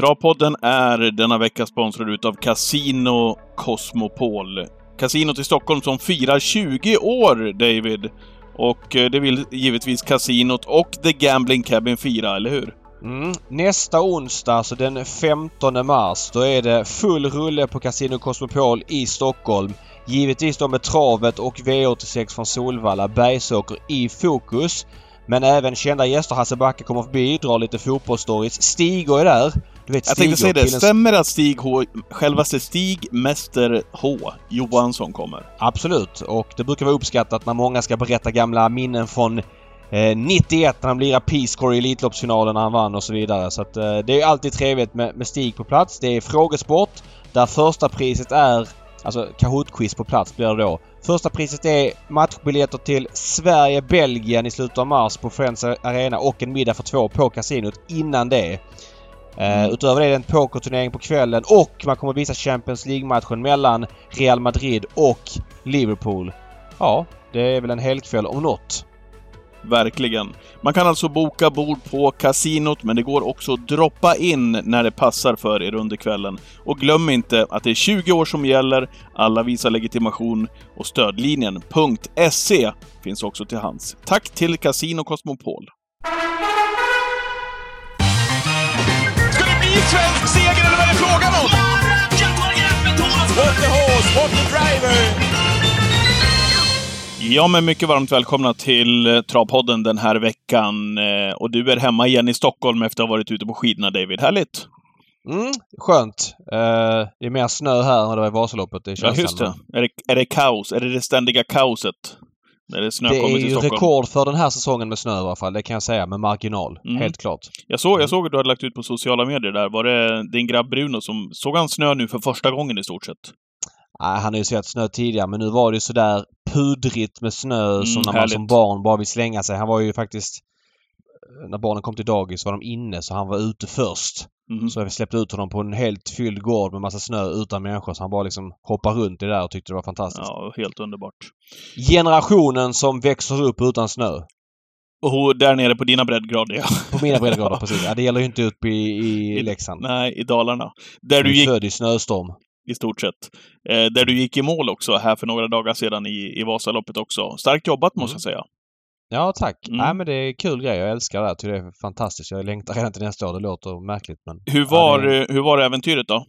Travpodden är denna vecka sponsrad utav Casino Cosmopol. Casinot i Stockholm som firar 20 år, David. Och eh, det vill givetvis Casinot och The Gambling Cabin fira, eller hur? Mm. Nästa onsdag, alltså den 15 mars, då är det full rulle på Casino Cosmopol i Stockholm. Givetvis då med travet och V86 från Solvalla, Bergsåker i fokus. Men även kända gäster. Hasse Backe kommer förbi, drar lite fotbollsstories. Stig är där. Du vet, jag tänkte säga det. Stämmer att Stig H, självaste Stig Mäster H Johansson kommer? Absolut. Och det brukar vara uppskattat när många ska berätta gamla minnen från eh, 91 när han lirade Peace Corps i Elitloppsfinalen när han vann och så vidare. Så att, eh, det är alltid trevligt med, med Stig på plats. Det är frågesport där första priset är Alltså Kahoot-quiz på plats blir det då. Första priset är matchbiljetter till Sverige-Belgien i slutet av mars på Friends Arena och en middag för två på kasinot innan det. Uh, utöver det är det en pokerturnering på kvällen och man kommer visa Champions League-matchen mellan Real Madrid och Liverpool. Ja, det är väl en helkväll om något. Verkligen. Man kan alltså boka bord på kasinot, men det går också att droppa in när det passar för er under kvällen. Och glöm inte att det är 20 år som gäller, alla visar legitimation och stödlinjen .se finns också till hands. Tack till Casino Cosmopol! Svensk seger eller vad är det frågan om? What the horse, what the driver! Ja, men mycket varmt välkomna till eh, Travpodden den här veckan. Eh, och du är hemma igen i Stockholm efter att ha varit ute på skidorna, David. Härligt! Mm, skönt. Uh, det är mer snö här än det var i Vasaloppet. Det ja, just det. Är, det. är det kaos? Är det det ständiga kaoset? När det snö det kommer till Stockholm? Det är ju rekord för den här säsongen med snö i alla fall. Det kan jag säga med marginal. Mm. Helt klart. Jag såg, jag mm. såg att du hade lagt ut på sociala medier där. Var det din grabb Bruno som... Såg han snö nu för första gången i stort sett? Nej, han har ju sett snö tidigare men nu var det ju sådär pudrigt med snö mm, som när härligt. man som barn bara vill slänga sig. Han var ju faktiskt... När barnen kom till dagis var de inne så han var ute först. Mm. Så vi släppte ut honom på en helt fylld gård med massa snö utan människor. Så han bara liksom hoppade runt i det där och tyckte det var fantastiskt. Ja, helt underbart. Generationen som växer upp utan snö. Och där nere på dina breddgrader, ja. På mina breddgrader, precis. Ja, det gäller ju inte uppe i, i Leksand. Nej, i Dalarna. Där du gick... född i snöstorm i stort sett. Eh, där du gick i mål också här för några dagar sedan i, i Vasaloppet också. Starkt jobbat måste mm. jag säga. Ja, tack. Mm. Nej, men det är kul grej. Jag älskar det. Jag tycker det är fantastiskt. Jag längtar redan till nästa år. Det låter märkligt, men... Hur var, ja, det... hur var äventyret då?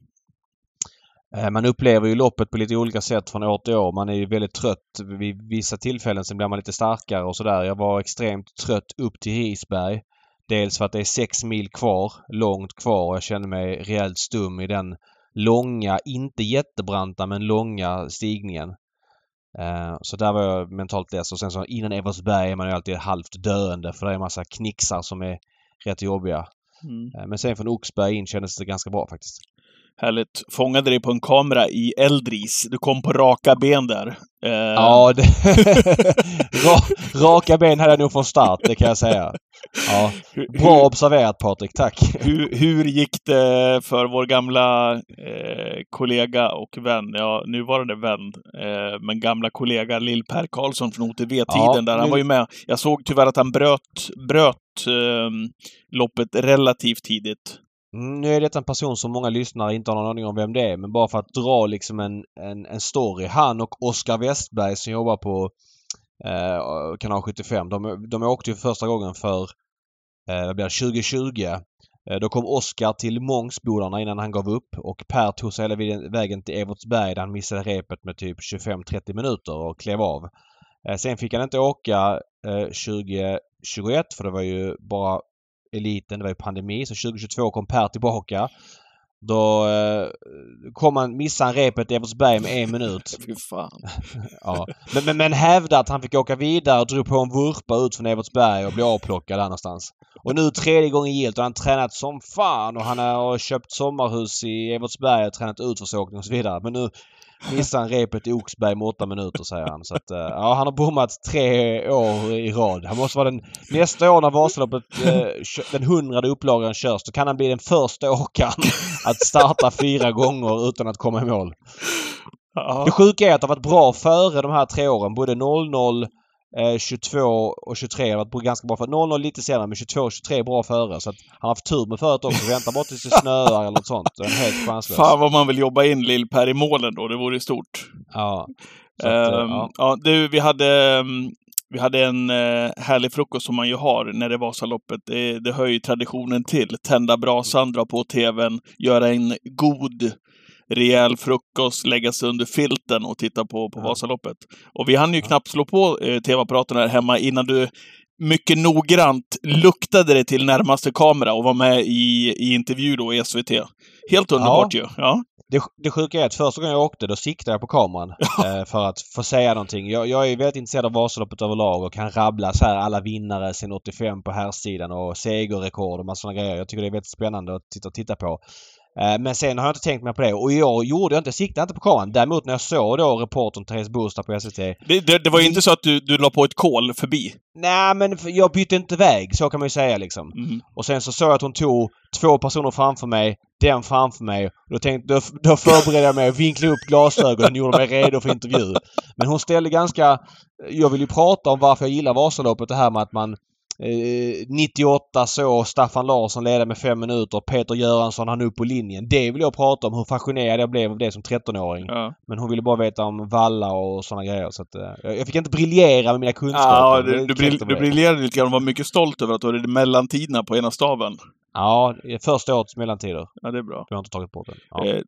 Eh, man upplever ju loppet på lite olika sätt från år till år. Man är ju väldigt trött vid vissa tillfällen. Sen blir man lite starkare och sådär. Jag var extremt trött upp till Risberg. Dels för att det är sex mil kvar, långt kvar och jag kände mig rejält stum i den långa, inte jättebranta men långa stigningen. Uh, så där var jag mentalt less och sen så innan Evertsberg är man ju alltid halvt döende för det är en massa knixar som är rätt jobbiga. Mm. Uh, men sen från Oxberg in kändes det ganska bra faktiskt. Härligt. Fångade dig på en kamera i Eldris. Du kom på raka ben där. Uh... Ja, det... raka ben hade jag nog från start, det kan jag säga. Ja. Bra observerat Patrik, tack! Hur, hur gick det för vår gamla eh, kollega och vän, ja nuvarande vän, eh, men gamla kollega Lill-Per Karlsson från OTV-tiden ja, där. Han var ju med. Jag såg tyvärr att han bröt, bröt eh, loppet relativt tidigt. Mm, nu är detta en person som många lyssnare inte har någon aning om vem det är, men bara för att dra liksom en, en, en story. Han och Oskar Westberg som jobbar på eh, kanal 75. De, de åkte ju första gången för eh, blir 2020. Eh, då kom Oskar till Mångsbodarna innan han gav upp och Per tog sig hela vägen till Evertsberg där han missade repet med typ 25-30 minuter och klev av. Eh, sen fick han inte åka eh, 2021 för det var ju bara eliten, det var ju pandemi. Så 2022 kom Per tillbaka. Då eh, kom han, missade han repet i Evertsberg med en minut. Fy fan. ja. Men, men, men hävdade att han fick åka vidare och drog på en vurpa ut från Evertsberg och blev avplockad där någonstans. Och nu tredje gången gillt och han har tränat som fan och han har köpt sommarhus i Evertsberg och tränat utförsåkning och så vidare. Men nu missade han repet i Oxberg med åtta minuter säger han. Så att, eh, ja, han har bommat tre år i rad. Han måste vara den... Nästa år när Vasaloppet, eh, den hundrade upplagan körs, då kan han bli den första åkaren att starta fyra gånger utan att komma i mål. Det sjuka är att det har varit bra före de här tre åren. Både 00 Eh, 22 och 23 har varit ganska bra för 0 lite senare men 22 och 23 är bra före. Så att han har haft tur med föret också. Vänta bara tills det snöar eller något sånt. Det är helt chanslös. Fan vad man vill jobba in Lill-Per i målen då, det vore stort. Ja. Att, eh, Ehm, ja. ja, du, vi hade, mm, vi hade en eh, härlig frukost som man ju har när det är Vasaloppet. Det, det hör ju traditionen till. Tända brasan, dra på tvn, göra en god rejäl frukost, lägga sig under filten och titta på, på Ja. Vasaloppet. Och vi hann ju knappt slå på eh, tv-apparaten här hemma innan du mycket noggrant luktade dig till närmaste kamera och var med i, i intervju då i SVT. Helt underbart ju. Ja. Det, det sjuka är att första gången jag åkte då siktade jag på kameran eh, för att få säga någonting. Jag, jag är väldigt intresserad av Vasaloppet överlag och kan rabbla så här alla vinnare sen 85 på här sidan och segerrekord och massa sådana grejer. Jag tycker det är väldigt spännande att titta, titta på. Eh, men sen har jag inte tänkt mer på det och år gjorde jag inte, siktade inte på kameran. Däremot när jag såg då reportern Therese Bostad på SVT. Det, det, det var ju inte så att du, du la på ett kol förbi. Nej men jag bytte inte väg, så kan man ju säga liksom. Mhm. Och sen så såg jag att hon tog två personer framför mig, den framför mig. Då, tänkte, då, då förberedde jag mig och vinklade upp glasögonen och gjorde mig redo för intervju. Men hon ställde ganska... Jag vill ju prata om varför jag gillar Vasaloppet. Det här med att man eh, 98 så Staffan Larsson ledde med fem minuter. Peter Göransson han upp på linjen. Det vill jag prata om. Hur fascinerad jag blev av det som 13-åring. Ja. Men hon ville bara veta om Valla och sådana grejer. Så att, eh, jag fick inte briljera med mina kunskaper. Ja, du, du, av du briljerade lite grann och var mycket stolt över att du hade mellantiderna på ena staven. Ja, första årets mellantider. Ja, det är bra. Jag har inte tagit bort den. Ja. Eh,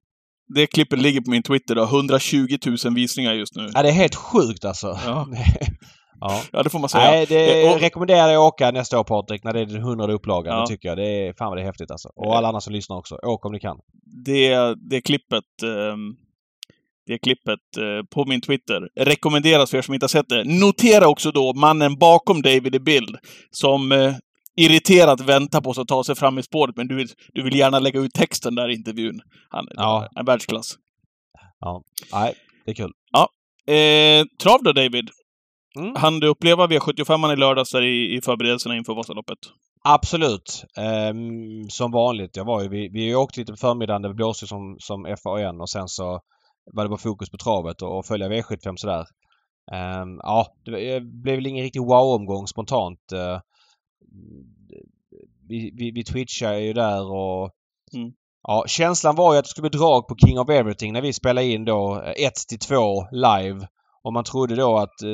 det klippet ligger på min Twitter då. 120 000 visningar just nu. Ja, det är helt sjukt alltså. Ja. ja. Ja, det får man säga. Nej, det Eh, och- rekommenderar jag att åka nästa år Patrik, när det är den hundrade upplagan. Ja. Det tycker jag. Det är, fan vad det är häftigt alltså. Och alla andra som lyssnar också. Åk om ni kan. det, det klippet ehm, det klippet eh, på min Twitter rekommenderas för er som inte har sett det. Notera också då mannen bakom David i bild som eh, irriterat väntar på sig att ta sig fram i spåret, men du, vill- du vill gärna lägga ut texten där i intervjun. Han Ja. är världsklass. Nej, det är kul. Eh, trav då, David. Mm. Han du uppleva V75 i lördags i, i förberedelserna inför Vasaloppet? Absolut. Ehm, som vanligt. Jag var ju, vi, vi åkte lite på förmiddagen. Det blåste som, som FAN och sen så var det bara fokus på travet och, och följa V75 sådär. Ehm, ja, det blev väl ingen riktig wow-omgång spontant. Eh, vi, vi, vi twitchade ju där och Mm. Ja, känslan var ju att det skulle bli drag på King of Everything när vi spelade in då 1 till 2 live. Och man trodde då att eh,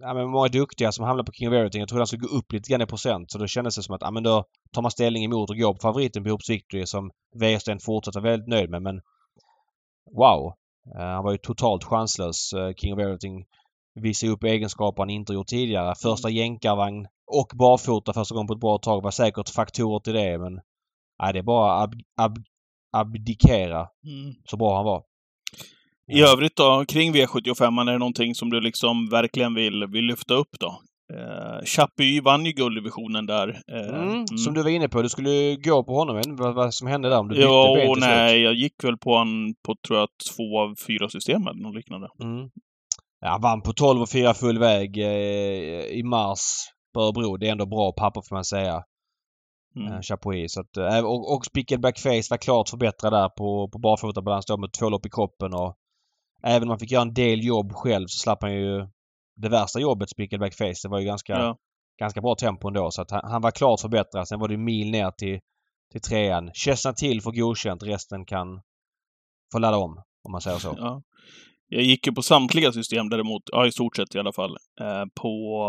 ja, men många duktiga som hamnade på King of Everything. Jag trodde han skulle gå upp lite grann i procent. Så då kändes det som att ja, men då tar man ställning emot och går på favoriten på Hoops Victory som Wäjersten fortsatt var väldigt nöjd med. Men wow! Eh, han var ju totalt chanslös. Eh, King of Everything visade upp egenskaper han inte gjort tidigare. Första jänkarvagn och barfota första gången på ett bra tag var säkert faktorer till det men nej, det är bara ab, ab, abdikera så bra han var. I övrigt då, kring V75, är det någonting som du liksom verkligen vill, vill lyfta upp då? Eh, Chapuis vann ju gulddivisionen där. Eh, Mm, Som du var inne på, du skulle gå på honom. Inte vad, vad som hände där om du bytte Ja, ben och till slut. nej, jag gick väl på han på, tror jag, två av fyra system eller något liknande. Mm. Ja, vann på 12 och 4 full väg eh, i mars på Örebro. Det är ändå bra papper får man säga. Mm. Mm. Chapuis. Så att, eh, och, och Spickleback Face var klart förbättrad där på, på barfotabalans då med två lopp i kroppen och även om man fick göra en del jobb själv så slapp han ju det värsta jobbet Spickleback Face. Det var ju ganska, Ja. ganska bra tempo ändå så att han, han var klart förbättrad. Sen var det mil ner till, till trean. Chesna till för godkänt. Resten kan få ladda om om man säger så. Ja. Jag gick ju på samtliga system däremot, ja i stort sett i alla fall, eh, på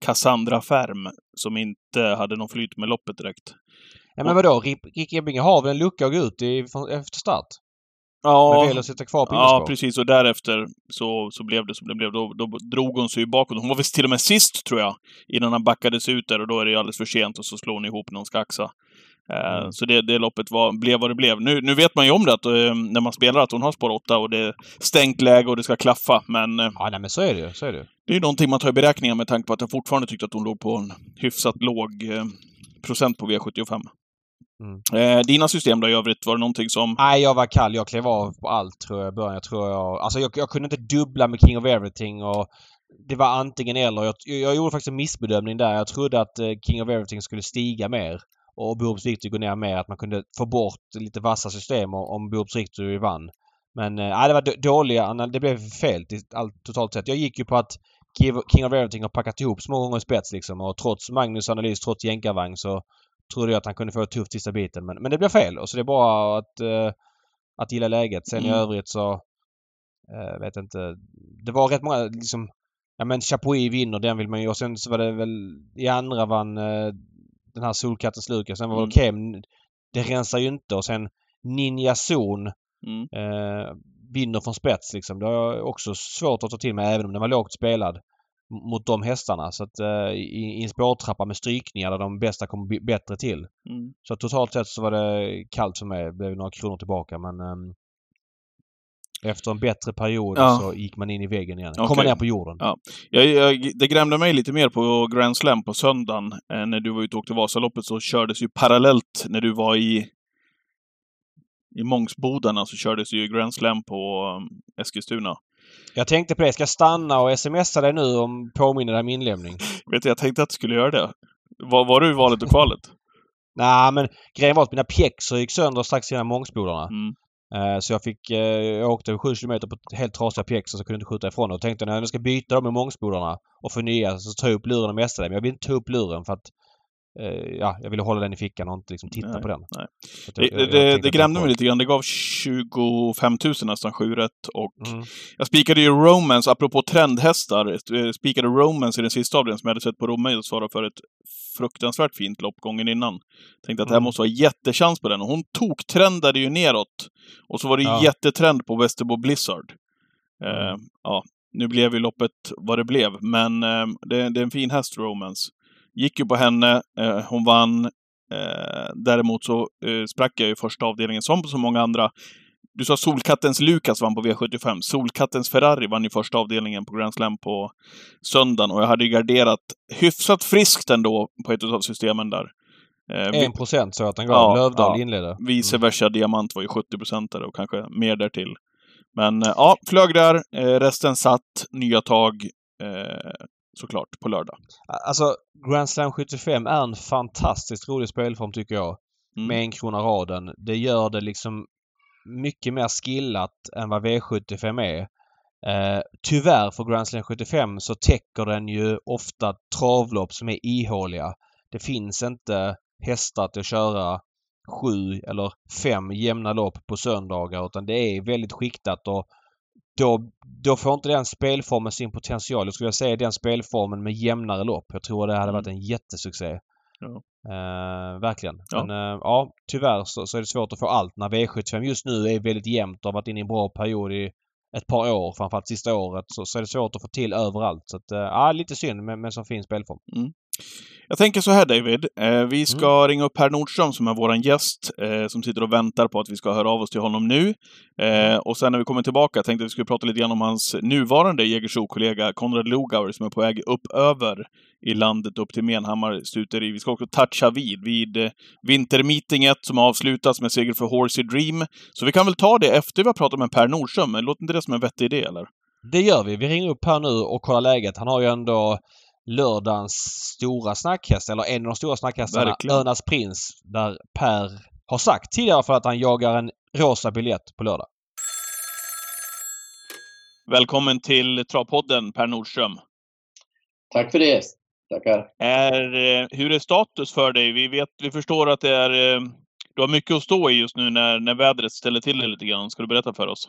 Cassandra Färm som inte hade någon flyt med loppet direkt. Ja men vadå? Rick Ebbinge har väl en lucka att gå ut i efter start? Ja, väljer att sitta kvar på ja precis. Och därefter så, så blev det som det blev. Då, då drog hon sig ju bakåt. Hon var visst till och med sist, tror jag, innan han backades ut där och då är det ju alldeles för sent och så slår hon ihop någon skaxa. Eh, Mm. Så det, det loppet var, blev vad det blev. Nu, nu vet man ju om det, att, eh, när man spelar, att hon har spår 8 och det är stängt läge och det ska klaffa. Men eh, Ja nej men så är det ju. Så är det ju. det är ju någonting man tar i beräkningar med tanke på att jag fortfarande tyckte att hon låg på en hyfsat låg eh, procent på V75. Mm. Eh, dina system då i övrigt, var det någonting som... Nej, jag var kall. Jag klev av på allt tror jag i början. Jag tror jag... Alltså jag, jag kunde inte dubbla med King of Everything och det var antingen eller. Jag, jag gjorde faktiskt en missbedömning där. Jag trodde att eh, King of Everything skulle stiga mer och Boobs Victory gå ner mer. Att man kunde få bort lite vassa system om, Boobs Victory vann. Men nej, det var dåliga... Det blev fel allt totalt sett. Jag gick ju på att King of Everything har packat ihop små gånger i spets liksom och trots Magnus analys, trots jänkarvagn så trodde jag att han kunde få ett tufft sista biten. Men, men det blev fel och så det är bara att, uh, att gilla läget. Sen mm. i övrigt så uh, vet inte. Det var rätt många liksom Ja men Chapuis vinner, den vill man ju. Och sen så var det väl i andra vann uh, den här Solkattens Lukas. Sen var det mm. okej okay, det rensar ju inte och sen Ninja Zon mm. eh, vinner från spets liksom. Det har jag också svårt att ta till mig även om den var lågt spelad mot de hästarna. Så att eh, i, i en spårtrappa med strykningar där de bästa kommer bättre till. Mm. Så totalt sett så var det kallt för mig. Det blev några kronor tillbaka men eh, efter en bättre period ja. så gick man in i väggen igen. Okay. Kom man ner på jorden. Ja. Jag, jag, det grämde mig lite mer på Grand Slam på söndagen. Eh, när du var ute och åkte Vasaloppet så kördes ju parallellt när du var i i Mångsbodarna så kördes ju Grand Slam på um, Eskilstuna. Jag tänkte på det. Ska jag stanna och smsa dig nu om påminner dig om inlämning? Vet du, jag tänkte att du skulle göra det. Var, var du i valet och kvalet? Nej, men grejen var att mina pjäxor gick sönder strax innan Mångsbodarna. Mm. Uh, så jag fick... Uh, jag åkte 7 km på helt trasiga pjäxor så kunde inte skjuta ifrån och tänkte när jag ska byta dem med Mångsbodarna och få nya så tar jag upp luren och mesta Men jag vill inte ta upp luren för att Eh, ja, jag ville hålla den i fickan och inte liksom titta nej, på den. Nej. Jag, det, det, det grämde mig lite grann. Det gav 25 000 nästan, 7 rätt. Och mm. Jag spikade ju Romance, apropå trendhästar, eh, spikade Romance i den sista avdelningen som jag hade sett på Romme och svarade för ett fruktansvärt fint lopp gången innan. Tänkte att det här mm. måste vara jättechans på den. Och hon toktrendade ju neråt. Och så var det ja. jättetrend på Västerbo Blizzard. Mm. Uh, ja, nu blev ju loppet vad det blev, men uh, det, det, är en fin häst, Romance. Gick ju på henne, eh, hon vann. Eh, däremot så eh, sprack jag i första avdelningen, som på så många andra. Du sa Solkattens Lukas vann på V75. Solkattens Ferrari vann i första avdelningen på Grand Slam på söndagen och jag hade ju garderat hyfsat friskt ändå på ett av systemen där. Eh, 1 procent så att den gav. Ja, Lövdahl ja. inledde. Vice mm. versa. Diamant var ju 70 procentare och kanske mer därtill. Men ja, flög där. Resten satt. Nya tag. Såklart, på lördag. Alltså, Grand Slam 75 är en fantastiskt rolig spelform tycker jag. Mm. Med en krona raden. Det gör det liksom mycket mer skillat än vad V75 är. Eh, tyvärr för Grand Slam 75 så täcker den ju ofta travlopp som är ihåliga. Det finns inte hästar till att köra sju eller fem jämna lopp på söndagar utan det är väldigt skiktat och då, då får inte den spelformen sin potential. Jag skulle säga den spelformen med jämnare lopp. Jag tror det hade varit mm. en jättesuccé. Ja. Uh, verkligen. Ja. Men uh, ja, tyvärr så, så, är det svårt att få allt när V75 just nu är väldigt jämnt och har varit inne i en bra period i ett par år, framförallt sista året, så, så är det svårt att få till överallt. Så att, uh, ja, lite synd men, men så fin spelform. Mm. Jag tänker så här David. Eh, vi ska mm. ringa upp Per Nordström som är vår gäst, eh, som sitter och väntar på att vi ska höra av oss till honom nu. Eh, och sen när vi kommer tillbaka tänkte jag att vi skulle prata lite grann om hans nuvarande Jägersro-kollega Konrad Lugauer som är på väg upp över i landet upp till Menhammar stuteri. Vi ska också toucha vid, vid eh, vintermeetinget som avslutas med seger för Horsey Dream. Så vi kan väl ta det efter vi har pratat med Per Nordström. Låter inte det som en vettig idé, eller? Det gör vi. Vi ringer upp här nu och kollar läget. Han har ju ändå lördagens stora snackhäst, eller en av de stora snackhästarna, Verkligen. Örnas Prins, där Per har sagt tidigare för att han jagar en rosa biljett på lördag. Välkommen till Travpodden, Per Nordström. Tack för det. Tackar. Är, eh, hur är status för dig? Vi, vet, vi förstår att det är, eh, du har mycket att stå i just nu när, när vädret ställer till det lite grann. Ska du berätta för oss?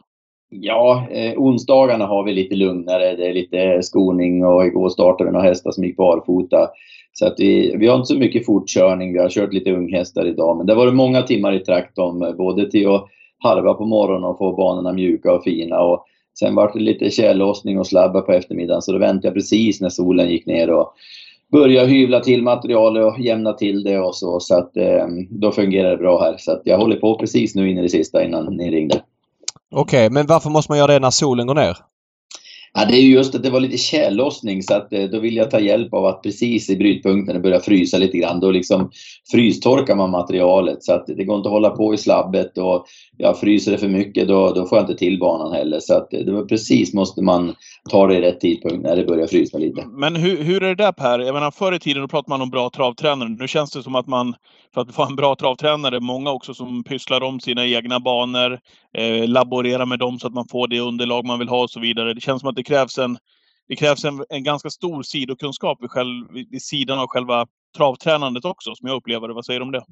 Ja, eh, onsdagarna har vi lite lugnare. Det är lite skoning och igår startade vi några hästar som gick barfota. Så att vi, vi har inte så mycket fortkörning. Vi har kört lite unghästar idag. Men det var många timmar i traktorn, eh, både till att harva på morgonen och få banorna mjuka och fina. Och sen var det lite tjällossning och slabba på eftermiddagen. Så då väntade jag precis när solen gick ner och började hyvla till materialet och jämna till det och så. Så att eh, då fungerar det bra här. Så att jag håller på precis nu in i det sista innan ni ringde. Okej, okay, men varför måste man göra det när solen går ner? Ja, det är just att det var lite tjällossning så att eh, då vill jag ta hjälp av att precis i brytpunkten det börjar frysa lite grann. Då liksom frystorkar man materialet så att det går inte att hålla på i slabbet och jag fryser det för mycket då, då får jag inte till banan heller. Så att eh, det var precis måste man tar det i rätt tidpunkt när det börjar frysa lite. Men hur, hur är det där Per? Jag menar förr i tiden då pratade man om bra travtränare. Nu känns det som att man, för att få en bra travtränare, många också som pysslar om sina egna banor, eh, laborerar med dem så att man får det underlag man vill ha och så vidare. Det känns som att det krävs en det krävs en, en ganska stor sidokunskap vid, själv, vid sidan av själva travtränandet också, som jag upplever det. Vad säger du om det?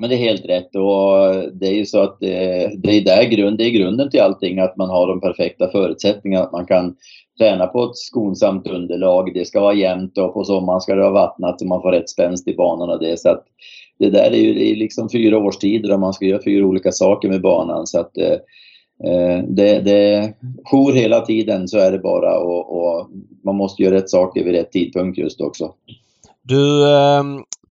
Men det är helt rätt och det är ju så att det, det är där grund, det är grunden till allting, att man har de perfekta förutsättningarna, att man kan träna på ett skonsamt underlag. Det ska vara jämnt och på sommaren ska det vara vattnat så man får rätt spänst i banan och det. Så att det där är ju det är liksom fyra årstider och man ska göra fyra olika saker med banan. Så att eh, eh, det, det jour hela tiden, så är det bara och, och, man måste göra rätt saker vid rätt tidpunkt just också. Du, eh,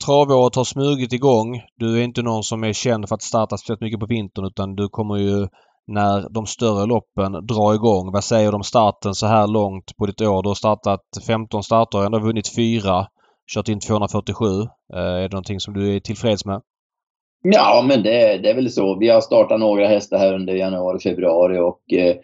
travåret har smugit igång. Du är inte någon som är känd för att starta speciellt mycket på vintern utan du kommer ju när de större loppen drar igång. Vad säger du om starten så här långt på ditt år? Du har startat 15 starter och ändå vunnit fyra. Kört in 247. Eh, är det någonting som du är tillfreds med? Ja, men det, det är väl så. Vi har startat några hästar här under januari, februari och eh,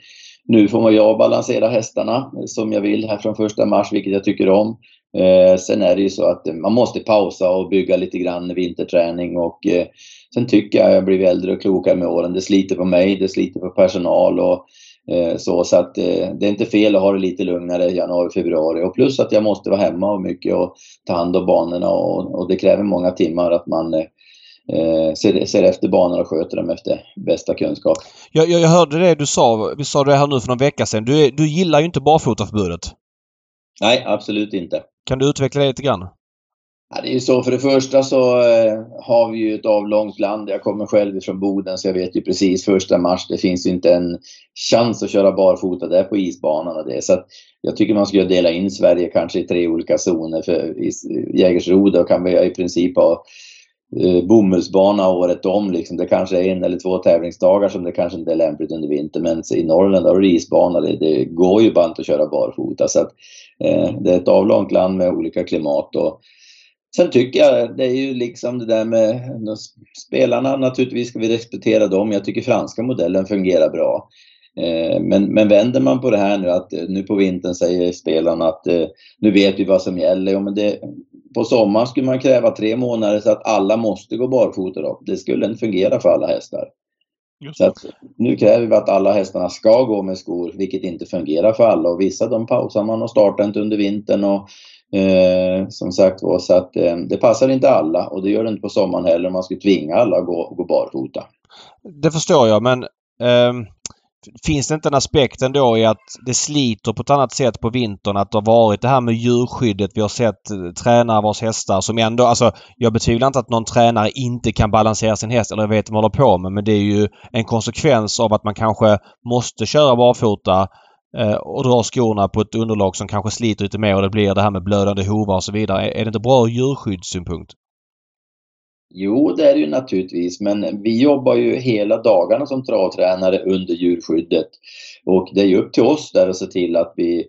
nu får man jag balansera hästarna eh, som jag vill här från första mars, vilket jag tycker om. Eh, sen är det ju så att man måste pausa och bygga lite grann vinterträning och eh, sen tycker jag att jag blivit äldre och klokare med åren. Det sliter på mig, det sliter på personal och eh, så, så att eh, det är inte fel att ha det lite lugnare i januari, februari och plus att jag måste vara hemma och mycket och ta hand om banorna och, och det kräver många timmar att man eh, ser, ser, efter banorna och sköter dem efter bästa kunskap. Jag, jag, jag hörde det du sa, vi sa det här nu för någon vecka sedan. Du, du gillar ju inte barfotaförbudet. Nej, absolut inte. Kan du utveckla det lite grann? Ja, det är ju så, för det första så eh, har vi ju ett avlångt land. Jag kommer själv från Boden så jag vet ju precis första mars, det finns ju inte en chans att köra barfota där på isbanan och det. Så att jag tycker man skulle dela in Sverige kanske i tre olika zoner. För i Jägersro då kan vi i princip ha Eh, bomullsbana året om. Liksom. Det kanske är en eller två tävlingsdagar som det kanske inte är lämpligt under vintern. Men i Norrland har du isbana. Det, det går ju bara inte att köra barfota. Så att, eh, det är ett avlångt land med olika klimat. Och, Sen tycker jag det är ju liksom det där med spelarna, naturligtvis ska vi respektera dem. Jag tycker franska modellen fungerar bra. Eh, men, men vänder man på det här nu att eh, nu på vintern säger spelarna att eh, nu vet vi vad som gäller. Ja, men det, på sommaren skulle man kräva tre månader så att alla måste gå barfota då. Det skulle inte fungera för alla hästar. Så att, nu kräver vi att alla hästarna ska gå med skor, vilket inte fungerar för alla. Och vissa de pausar man och startar inte under vintern. Och Eh, som sagt var, så att eh, det passar inte alla och det gör det inte på sommaren heller om man skulle tvinga alla att gå, gå barfota. Det förstår jag men eh, Finns det inte en aspekt ändå i att det sliter på ett annat sätt på vintern? Att det har varit det här med djurskyddet. Vi har sett eh, tränare vars hästar som ändå... Alltså jag betvivlar inte att någon tränare inte kan balansera sin häst eller vet vad man håller på med. Men det är ju en konsekvens av att man kanske måste köra barfota Eh, och dra skorna på ett underlag som kanske sliter lite mer och det blir det här med blödande hovar och så vidare. Är det inte bra ur djurskyddssynpunkt? Jo, det är det ju naturligtvis, men vi jobbar ju hela dagarna som travtränare under djurskyddet. Och det är ju upp till oss där att se till att vi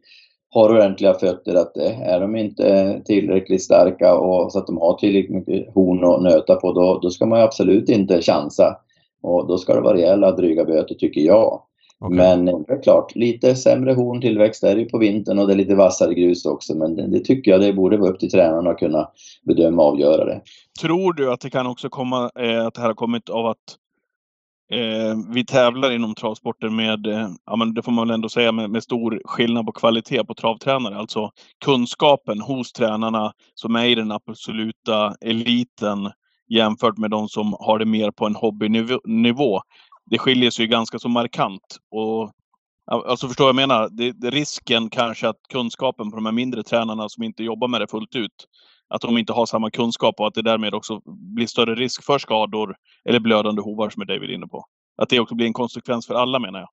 har ordentliga fötter, att eh, är de inte tillräckligt starka och så att de har tillräckligt mycket horn att nöta på, då, då ska man absolut inte chansa. Och då ska det vara rejäla dryga böter tycker jag. Okay. Men det är klart, lite sämre horntillväxt är det på vintern och det är lite vassare grus också. Men det, det, tycker jag det borde vara upp till tränarna att kunna bedöma och avgöra det. Tror du att det kan också komma, eh, att det här har kommit av att eh, vi tävlar inom travsporten med, eh, ja men det får man väl ändå säga, med, med, stor skillnad på kvalitet på travtränare. Alltså kunskapen hos tränarna som är i den absoluta eliten jämfört med de som har det mer på en hobbynivå det skiljer sig ganska så markant. Och, alltså förstår jag menar? Det, det, risken kanske att kunskapen på de här mindre tränarna som inte jobbar med det fullt ut, att de inte har samma kunskap och att det därmed också blir större risk för skador eller blödande hovar som är David inne på. Att det också blir en konsekvens för alla menar jag.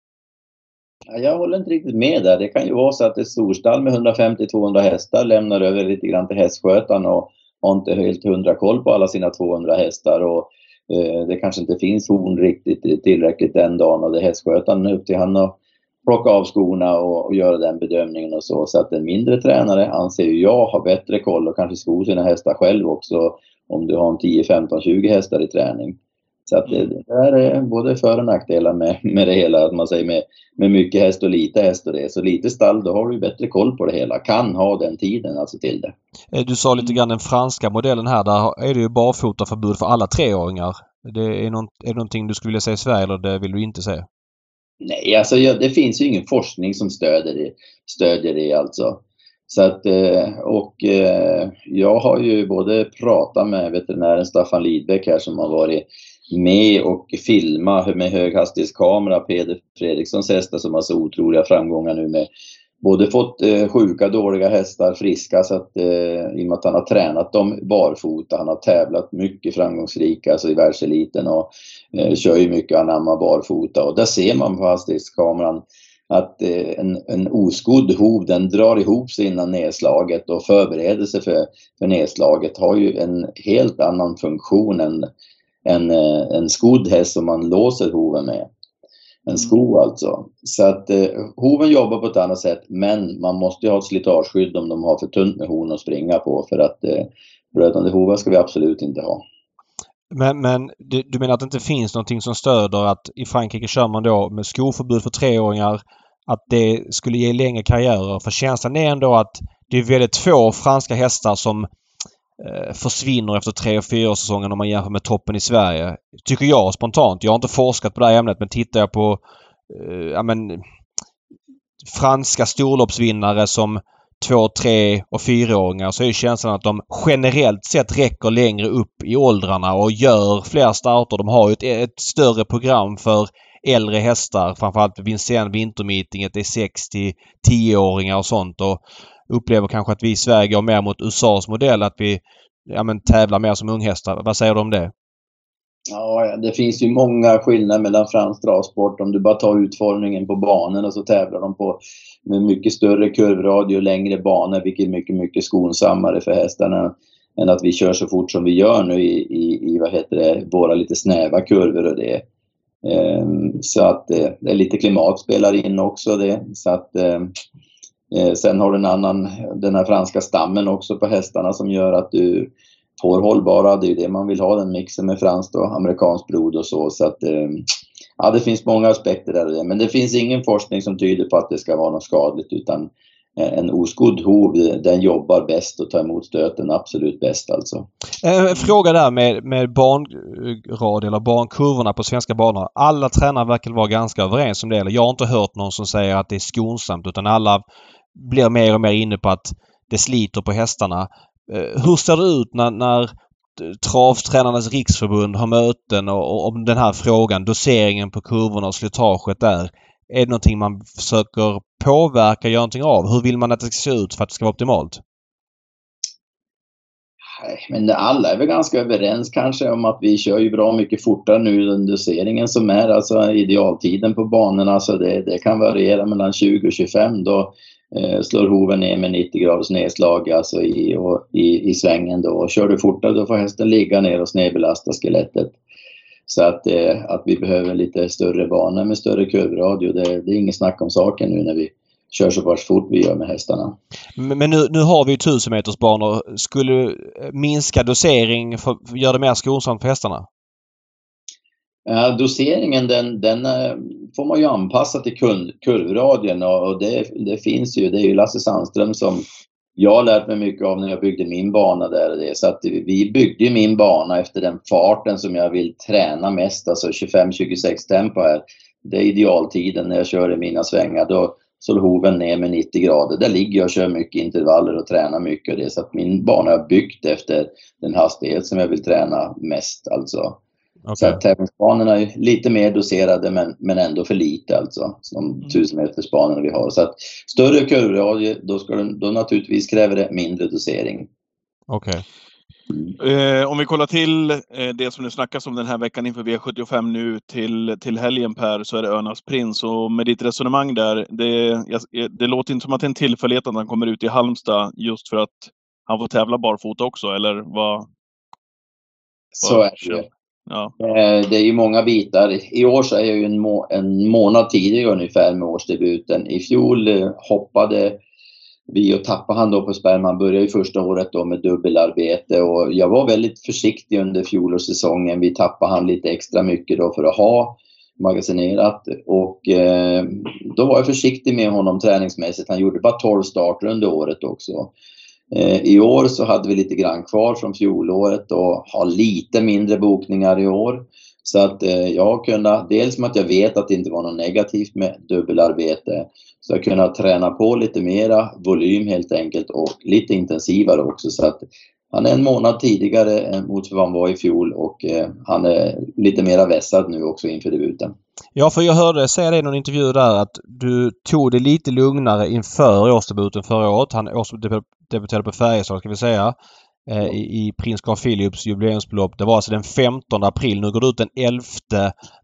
Jag håller inte riktigt med där. Det kan ju vara så att ett storstall med 150-200 hästar lämnar över lite grann till hästskötaren och har inte helt hundra koll på alla sina 200 hästar. Och Eh, det kanske inte finns horn riktigt tillräckligt den dagen och det är hästskötaren upp till han att plocka av skorna och, och, göra den bedömningen och så. Så att en mindre tränare anser jag har bättre koll och kanske skor sina hästar själv också om du har en 10, 15, 20 hästar i träning. Så att det, det är både för och nackdelar med, med det hela, att man säger med, med mycket häst och lite häst och det. Så lite stall, då har du bättre koll på det hela. Kan ha den tiden alltså till det. Eh, du sa lite grann den franska modellen här. Där är det ju barfotaförbud för alla treåringar. Det är, någon, är det någonting du skulle vilja säga i Sverige eller det vill du inte säga? Nej, alltså det finns ju ingen forskning som stöder det, stödjer det alltså. Så att, eh, och eh, jag har ju både pratat med veterinären Staffan Lidbeck här som har varit med och filma med höghastighetskamera Peder Fredrikssons hästar som har så otroliga framgångar nu med både fått eh, sjuka, dåliga hästar friska så att, eh, i och med att han har tränat dem barfota. Han har tävlat mycket framgångsrika alltså i världseliten och eh, kör ju mycket anamma barfota och där ser man på hastighetskameran att eh, en, en oskodd hov den drar ihop sig innan nedslaget och förbereder sig för, för nedslaget har ju en helt annan funktion än en, eh, en skodd häst som man låser hoven med. En sko alltså. Så att eh, hoven jobbar på ett annat sätt men man måste ju ha ett slitageskydd om de har för tunt med horn att springa på för att eh, blödande hovar ska vi absolut inte ha. Men, men du, du, menar att det inte finns någonting som stöder att i Frankrike kör man då med skoförbud för treåringar att det skulle ge längre karriärer? För känslan är ändå att det är väldigt få franska hästar som Eh, försvinner efter tre och fyra säsongen om man jämför med toppen i Sverige. Tycker jag spontant. Jag har inte forskat på det här ämnet men tittar jag på eh, ja, men, franska storloppsvinnare som två, tre och fyraåringar så är känslan att de generellt sett räcker längre upp i åldrarna och gör fler starter. De har ju ett, ett större program för äldre hästar. Framförallt Vincennes Vintermeeting, det är 6 till 10-åringar och sånt. Och upplever kanske att vi i Sverige går mer mot USAs modell. Att vi ja, men, tävlar mer som unghästar. Vad säger du om det? Ja, det finns ju många skillnader mellan fransk travsport. Om du bara tar utformningen på banorna så tävlar de på med mycket större kurvradie och längre banor vilket är mycket, mycket skonsammare för hästarna än att vi kör så fort som vi gör nu i, i, i vad heter det, våra lite snäva kurvor och det. Ehm, så att eh, det är lite klimat spelar in också det. Så att, ehm, Eh, sen har du en annan, den här franska stammen också på hästarna som gör att du får hållbara, det är ju det man vill ha, den mixen med franskt och amerikanskt blod och så. Så att, eh, ja, det finns många aspekter där men det finns ingen forskning som tyder på att det ska vara något skadligt utan eh, en oskodd hov, den jobbar bäst och tar emot stöten absolut bäst alltså. En fråga där med, med banrad eller bankurvorna på svenska banor. Alla tränare verkar vara ganska överens om det. Eller jag har inte hört någon som säger att det är skonsamt utan alla blir mer och mer inne på att det sliter på hästarna. Eh, hur ser det ut när, när Travtränarnas riksförbund har möten och, och om den här frågan, doseringen på kurvorna och slitaget där. Är det någonting man försöker påverka, göra någonting av? Hur vill man att det ska se ut för att det ska vara optimalt? Men alla är väl ganska överens kanske om att vi kör ju bra mycket fortare nu än doseringen som är, alltså idealtiden på banorna. Så det, det kan variera mellan 20 och 25. Då Eh, slår hoven ner med 90 graders nedslag alltså i, och, i, i svängen. Då. Och kör du fortare då får hästen ligga ner och snedbelasta skelettet. Så att, eh, att vi behöver lite större banor med större kurvradio, det, det är inget snack om saken nu när vi kör så pass fort vi gör med hästarna. Men nu, nu har vi ju 1000 meters banor. Skulle minska dosering för, göra det mer skonsamt för hästarna? Ja, doseringen den, den eh, får man ju anpassa till kurvradien och, och det, det, finns ju. Det är ju Lasse Sandström som jag har lärt mig mycket av när jag byggde min bana där. Det. Så att vi byggde min bana efter den farten som jag vill träna mest, alltså 25-26 tempo här. Det är idealtiden när jag kör i mina svängar. Då slår hoven ner med 90 grader. Där ligger jag och kör mycket intervaller och tränar mycket. och Det. Så att min bana är byggd efter den hastighet som jag vill träna mest. Alltså. Okay. Så att tävlingsbanorna är lite mer doserade men, men ändå för lite alltså. Som mm. 1000 metersbanorna vi har. Så att större kurvradie, då, ska den, då naturligtvis kräver det mindre dosering. Okej. Okay. Eh, om vi kollar till eh, det som det snackas om den här veckan inför V75 nu till, till helgen Per, så är det Örnas Prins. Och med ditt resonemang där, det, det låter inte som att det är en tillfällighet att han kommer ut i Halmstad just för att han får tävla barfota också, eller vad? Så är det. Ja. Eh, det är ju många bitar. I år så är jag ju en, må en månad tidigare ungefär med årsdebuten. I fjol eh, hoppade vi och tappade han då på spärren. Han började ju första året då med dubbelarbete och jag var väldigt försiktig under fjolårssäsongen. Vi tappade han lite extra mycket då för att ha magasinerat och eh, då var jag försiktig med honom träningsmässigt. Han gjorde bara 12 starter under året också. Eh, I år så hade vi lite grann kvar från fjolåret och har lite mindre bokningar i år. Så att eh, jag har kunnat, dels med att jag vet att det inte var något negativt med dubbelarbete, så jag har kunnat träna på lite mera volym helt enkelt och lite intensivare också. Så att han är en månad tidigare mot vad han var i fjol och eh, han är lite mera vässad nu också inför debuten. Ja, för jag hörde säga det i någon intervju där att du tog det lite lugnare inför årsdebuten förra året. Han årsdebuterade på Färjestad ska vi säga. Eh, i, i prins Carl Philips jubileumsbelopp. Det var alltså den 15 april. Nu går det ut den 11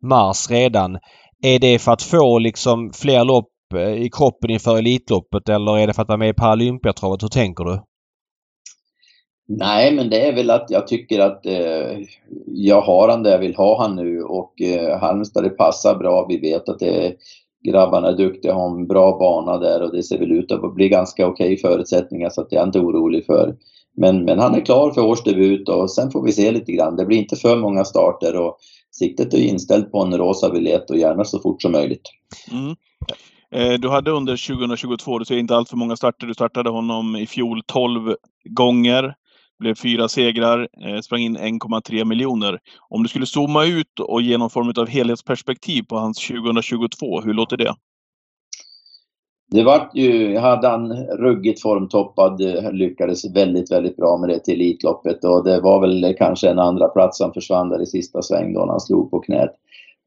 mars redan. Är det för att få liksom fler lopp eh, i kroppen inför Elitloppet eller är det för att vara med i Paralympiatravet? Hur tänker du? Nej, men det är väl att jag tycker att eh, jag har han där jag vill ha han nu och eh, Halmstad det passar bra. Vi vet att det, grabbarna är duktiga, har en bra bana där och det ser väl ut att bli ganska okej okay förutsättningar så att jag är inte orolig för. Men, men han är klar för årsdebut och sen får vi se lite grann. Det blir inte för många starter och siktet är inställt på en rosa biljett och gärna så fort som möjligt. Mm. Eh, du hade under 2022, du säger inte allt för många starter, du startade honom i fjol 12 gånger blev fyra segrar, eh, sprang in 1,3 miljoner. Om du skulle zooma ut och ge någon form av helhetsperspektiv på hans 2022, hur låter det? Det vart ju, hade han ruggigt formtoppad, eh, lyckades väldigt, väldigt bra med det till Elitloppet och det var väl kanske en andra plats han försvann där i sista sväng då när han slog på knät.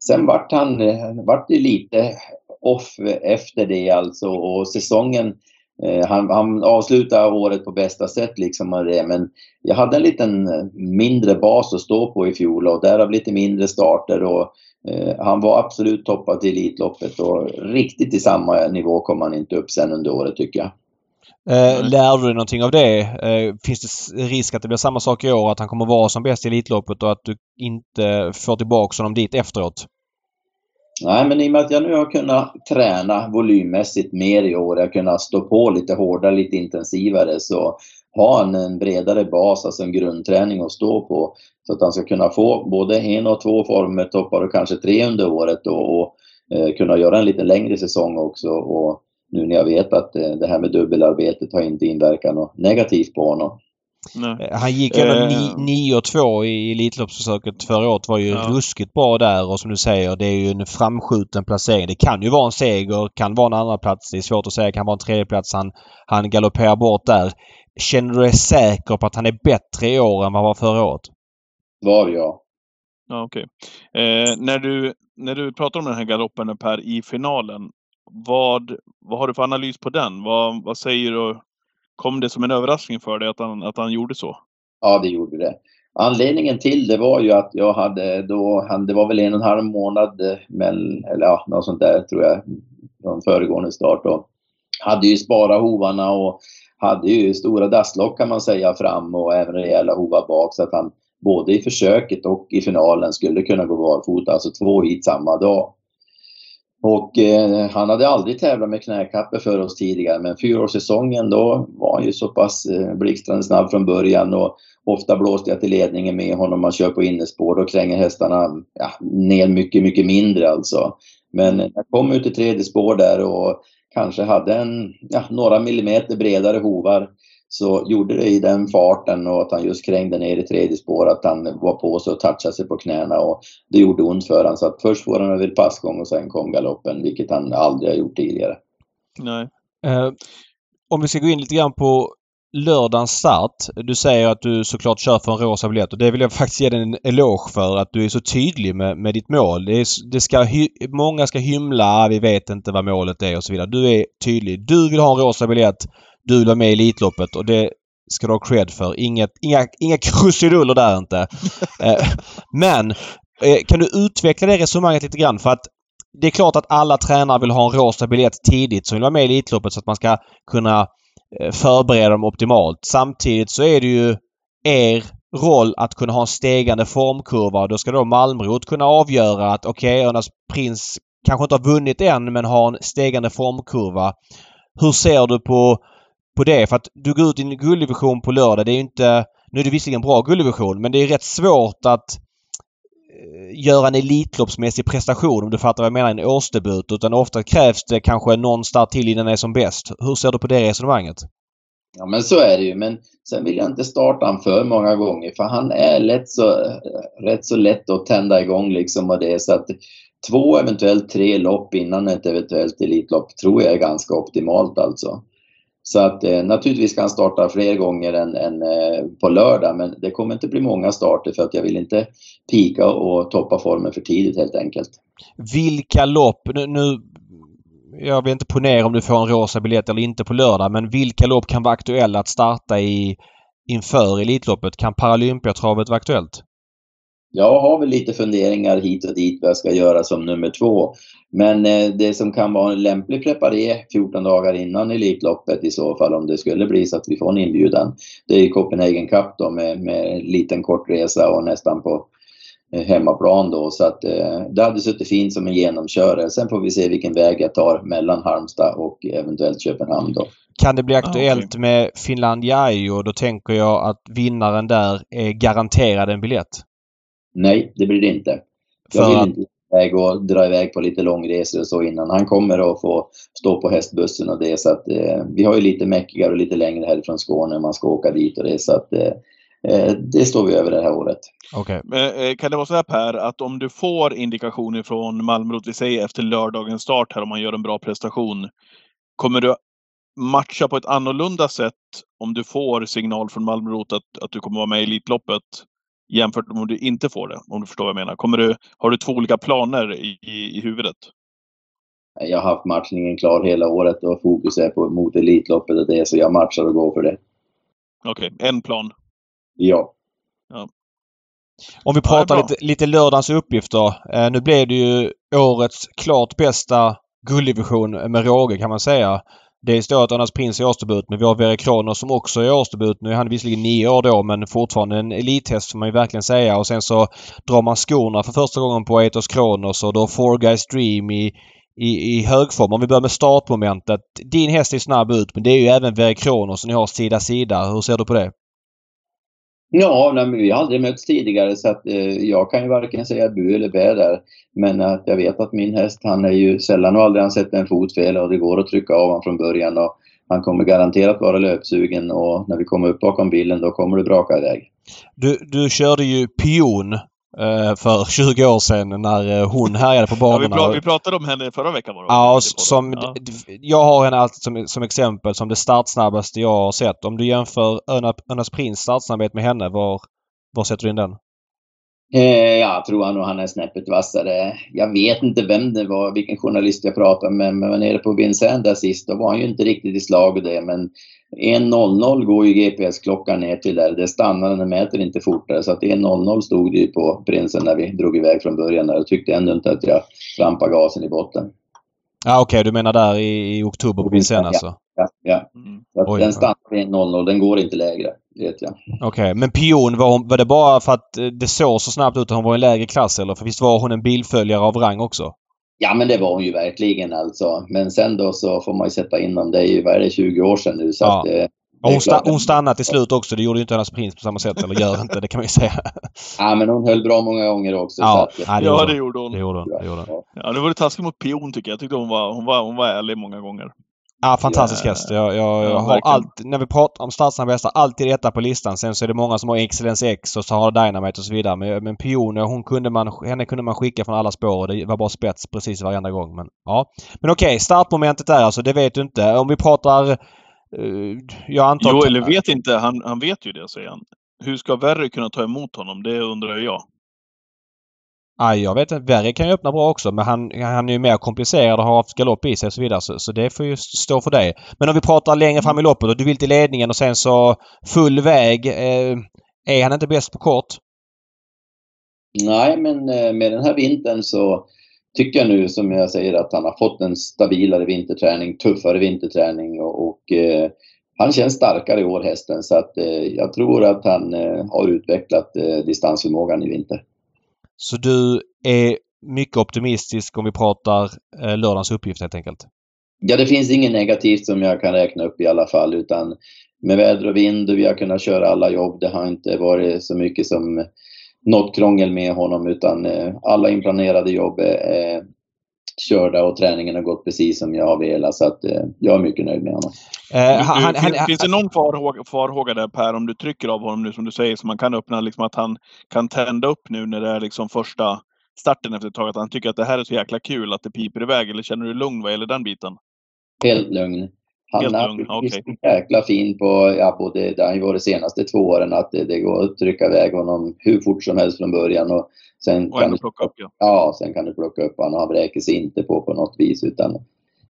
Sen vart han, eh, vart det lite off efter det alltså och säsongen Eh, han, han avslutade året på bästa sätt liksom det, men jag hade en liten eh, mindre bas att stå på i fjol och därav lite mindre starter och eh, han var absolut toppad till Elitloppet och riktigt i samma nivå kom han inte upp sen under året tycker jag. Eh, lärde du dig någonting av det? Eh, finns det risk att det blir samma sak i år, att han kommer vara som bäst i Elitloppet och att du inte får tillbaka honom dit efteråt? Nej, men i och med att jag nu har kunnat träna volymmässigt mer i år, jag har kunnat stå på lite hårdare, lite intensivare, så har han en bredare bas, alltså en grundträning att stå på. Så att han ska kunna få både en och två former, toppar och kanske tre under året och, och eh, kunna göra en lite längre säsong också. Och nu när jag vet att eh, det här med dubbelarbetet har inte inverkat något negativt på honom. Nej. Eh, han gick ändå eh. 9-2 i Elitloppsförsöket förra året. var ju ja. ruskigt bra där och som du säger det är ju en framskjuten placering. Det kan ju vara en seger, kan vara en andra plats. Det är svårt att säga. Kan vara en tredjeplats. Han, han galopperar bort där. Känner du dig säker på att han är bättre i år än vad han var förra året? Var ja. Ja, okej. Okay. Eh, när, du, när du pratar om den här galoppen Per i finalen. Vad, vad har du för analys på den? Vad, vad säger du Kom det som en överraskning för dig att han, att han gjorde så? Ja, det gjorde det. Anledningen till det var ju att jag hade då, det var väl en och en halv månad, eh, men, eller ja, något sånt där tror jag, från föregående start. Och hade ju sparat hovarna och hade ju stora dasslock kan man säga fram och även rejäla hovar bak så att han både i försöket och i finalen skulle kunna gå barfota, alltså två hit samma dag. Och eh, han hade aldrig tävlat med knäkappe för oss tidigare men fyraårssäsongen då var han ju så pass eh, blixtrande snabb från början och ofta blåste jag till ledningen med honom. Man kör på innespår då kränger hästarna ja, ner mycket, mycket mindre alltså. Men jag kom ut i tredje spår där och kanske hade en, ja, några millimeter bredare hovar så gjorde det i den farten och att han just krängde ner i tredje spår att han var på sig och touchade sig på knäna och det gjorde ont för honom. Så att först får han över passgång och sen kom galoppen, vilket han aldrig har gjort tidigare. Nej. Uh, om vi ska gå in lite grann på lördagens start. Du säger att du såklart kör för en rosa biljett och det vill jag faktiskt ge dig en eloge för att du är så tydlig med, med ditt mål. Det, är, det ska många ska hymla, vi vet inte vad målet är och så vidare. Du är tydlig. Du vill ha en rosa biljett du vill vara med i Elitloppet och det ska du ha cred för. Inget, inga, inga krusiduller där inte. Eh, men eh, kan du utveckla det resonemanget lite grann? För att det är klart att alla tränare vill ha en rosa biljett tidigt som vill vara med i Elitloppet så att man ska kunna eh, förbereda dem optimalt. Samtidigt så är det ju er roll att kunna ha en stegande formkurva. Då ska då Malmrot kunna avgöra att okej, okay, Örnas Prins kanske inte har vunnit än men har en stegande formkurva. Hur ser du på på det. För att du går ut i en gulddivision på lördag. Det är ju inte... Nu är det visserligen en bra gulddivision men det är rätt svårt att eh, göra en Elitloppsmässig prestation om du fattar vad jag menar, en årsdebut. Utan ofta krävs det kanske någon start till innan den är som bäst. Hur ser du på det resonemanget? Ja, men så är det ju. Men sen vill jag inte starta han för många gånger för han är lätt så, eh, rätt så lätt att tända igång liksom och det. Så att två, eventuellt tre lopp innan ett eventuellt Elitlopp tror jag är ganska optimalt alltså. Så att eh, naturligtvis kan han starta fler gånger än, än eh, på lördag men det kommer inte bli många starter för att jag vill inte pika och toppa formen för tidigt helt enkelt. Vilka lopp, nu, nu jag vill inte ponera om du får en rosa biljett eller inte på lördag men vilka lopp kan vara aktuella att starta i inför Elitloppet? Kan Paralympiatravet vara aktuellt? Jag har väl lite funderingar hit och dit vad jag ska göra som nummer två. Men eh, det som kan vara en lämplig preparé 14 dagar innan Elitloppet i så fall om det skulle bli så att vi får en inbjudan. Det är Copenhagen Cup då med, med liten kort resa och nästan på eh, hemmaplan då så att eh, det hade suttit fint som en genomkörare. Sen får vi se vilken väg jag tar mellan Halmstad och eventuellt Köpenhamn då. Kan det bli aktuellt ah, okay. med Finlandia och då tänker jag att vinnaren där är garanterad en biljett? Nej, det blir det inte. Jag vill inte iväg och dra iväg på lite långresor och så innan. Han kommer att få stå på hästbussen och det så att eh, vi har ju lite mäckigare och lite längre härifrån Skåne man ska åka dit och det så att eh, eh det står vi över det här året. Okay. Men, eh, kan det vara så här Per, att om du får indikationer från Malmrot, vi säger efter lördagens start här om man gör en bra prestation. Kommer du matcha på ett annorlunda sätt om du får signal från Malmrot att, att du kommer vara med i Elitloppet jämfört med om du inte får det, om du förstår vad jag menar. Kommer du, har du två olika planer i, i, i huvudet? Jag har haft matchningen klar hela året och fokus är på, mot Elitloppet och det, så jag matchar och går för det. Okej, okay. en plan? Ja. ja. Om vi pratar ja, lite, lite lördagens uppgifter. Eh, nu blev det ju årets klart bästa gulddivision med råge kan man säga. Det står att Önas Prins är årsdebut men vi har Verre Kronos som också är årsdebut. Nu är han visserligen nio år då men fortfarande en elithäst får man ju verkligen säga. Och sen så drar man skorna för första gången på Eitos Kronos och då Four Guys Dream i, i, i högform. Om vi börjar med startmomentet. Din häst är snabb ut men det är ju även Verre Kronos som ni har sida sida. Hur ser du på det? Ja, nej, vi har aldrig mötts tidigare så att eh, jag kan ju varken säga bu eller bä där. Men att jag vet att min häst, han är ju sällan och aldrig han sett en fot fel och det går att trycka av honom från början. Och han kommer garanterat vara löpsugen och när vi kommer upp bakom bilen då kommer det braka iväg. Du, du körde ju pion för 20 år sedan när eh, hon härjade på banorna. Ja, vi, pratade om henne förra veckan var det Ja, som, ja. jag har henne alltid som, som exempel som det startsnabbaste jag har sett. Om du jämför Önas Prins startsnabbhet med henne, var, var sätter du in den? Eh, jag tror han, han är snäppet vassare. Jag vet inte vem det var, vilken journalist jag pratade med, men var nere på Vincennes där sist, då var han ju inte riktigt i slag och det, men 1.00 går ju GPS-klockan ner till där. Det stannar, den mäter inte fortare. Så att 1.00 stod det ju på prinsen när vi drog iväg från början. Jag tyckte ändå inte att jag trampade gasen i botten. Ja, Okej, okay. du menar där i, i oktober på Vincennes alltså? Ja, ja. Mm. Så den stannar vid 1.00. Den går inte lägre, vet jag. Okej, okay. men pion, var, hon, var det bara för att det såg så snabbt ut att hon var i lägre klass eller? För visst var hon en bilföljare av rang också? Ja, men det var hon ju verkligen alltså. Men sen då så får man ju sätta in dem. Det är ju, vad är det, 20 år sedan nu så ja. att, eh, hon, sta hon stannade till slut också. Det gjorde ju inte hennes prins på samma sätt. Eller gör inte, det kan man ju säga. Ja, men hon höll bra många gånger också. Ja, att, ja, det, ja det gjorde hon. Det gjorde hon. Det gjorde hon. Ja, det var det taskigt mot Pion tycker jag. Jag tyckte hon var, hon var, hon var ärlig många gånger. Ja, fantastisk häst. Jag, jag, jag har alltid, när vi pratar om hästar, alltid etta på listan. Sen så är det många som har Excellence X och så har Dynamite och så vidare. Men, men Pion, hon kunde man, henne kunde man skicka från alla spår och det var bara spets precis varenda gång. Men ja. Men okej, okay, startmomentet där alltså, det vet du inte. Om vi pratar... Uh, jag antar... Jo, eller vet inte. Han, han vet ju det, säger han. Hur ska Verry kunna ta emot honom? Det undrar jag. Aj, jag vet inte. Verre kan ju öppna bra också men han, han är ju mer komplicerad och har haft galopp i sig och så vidare. Så, så det får ju stå för dig. Men om vi pratar längre fram i loppet och du vill till ledningen och sen så full väg. Eh, är han inte bäst på kort? Nej, men eh, med den här vintern så tycker jag nu som jag säger att han har fått en stabilare vinterträning, tuffare vinterträning och, och eh, han känns starkare i år hästen så att eh, jag tror att han eh, har utvecklat eh, distansförmågan i vinter. Så du är mycket optimistisk om vi pratar eh, lördagens uppgift helt enkelt? Ja, det finns inget negativt som jag kan räkna upp i alla fall utan med väder och vind och vi har kunnat köra alla jobb. Det har inte varit så mycket som något krångel med honom utan eh, alla inplanerade jobb är körda och träningen har gått precis som jag har velat. Så att, eh, jag är mycket nöjd med honom. Eh, han, han, finns, finns det någon farhåga, farhåga där Per, om du trycker av honom nu som du säger, så man kan öppna liksom att han kan tända upp nu när det är liksom första starten efter ett tag? Att han tycker att det här är så jäkla kul att det piper iväg? Eller känner du dig lugn vad gäller den biten? Helt lugn. Han Helt är okay. jäkla fin på, ja, både, det har ju varit de senaste två åren, att det, det, går att trycka iväg honom hur fort som helst från början. Och sen och kan du plocka upp, ja. ja. sen kan du plocka upp honom. Han vräker sig inte på på något vis, utan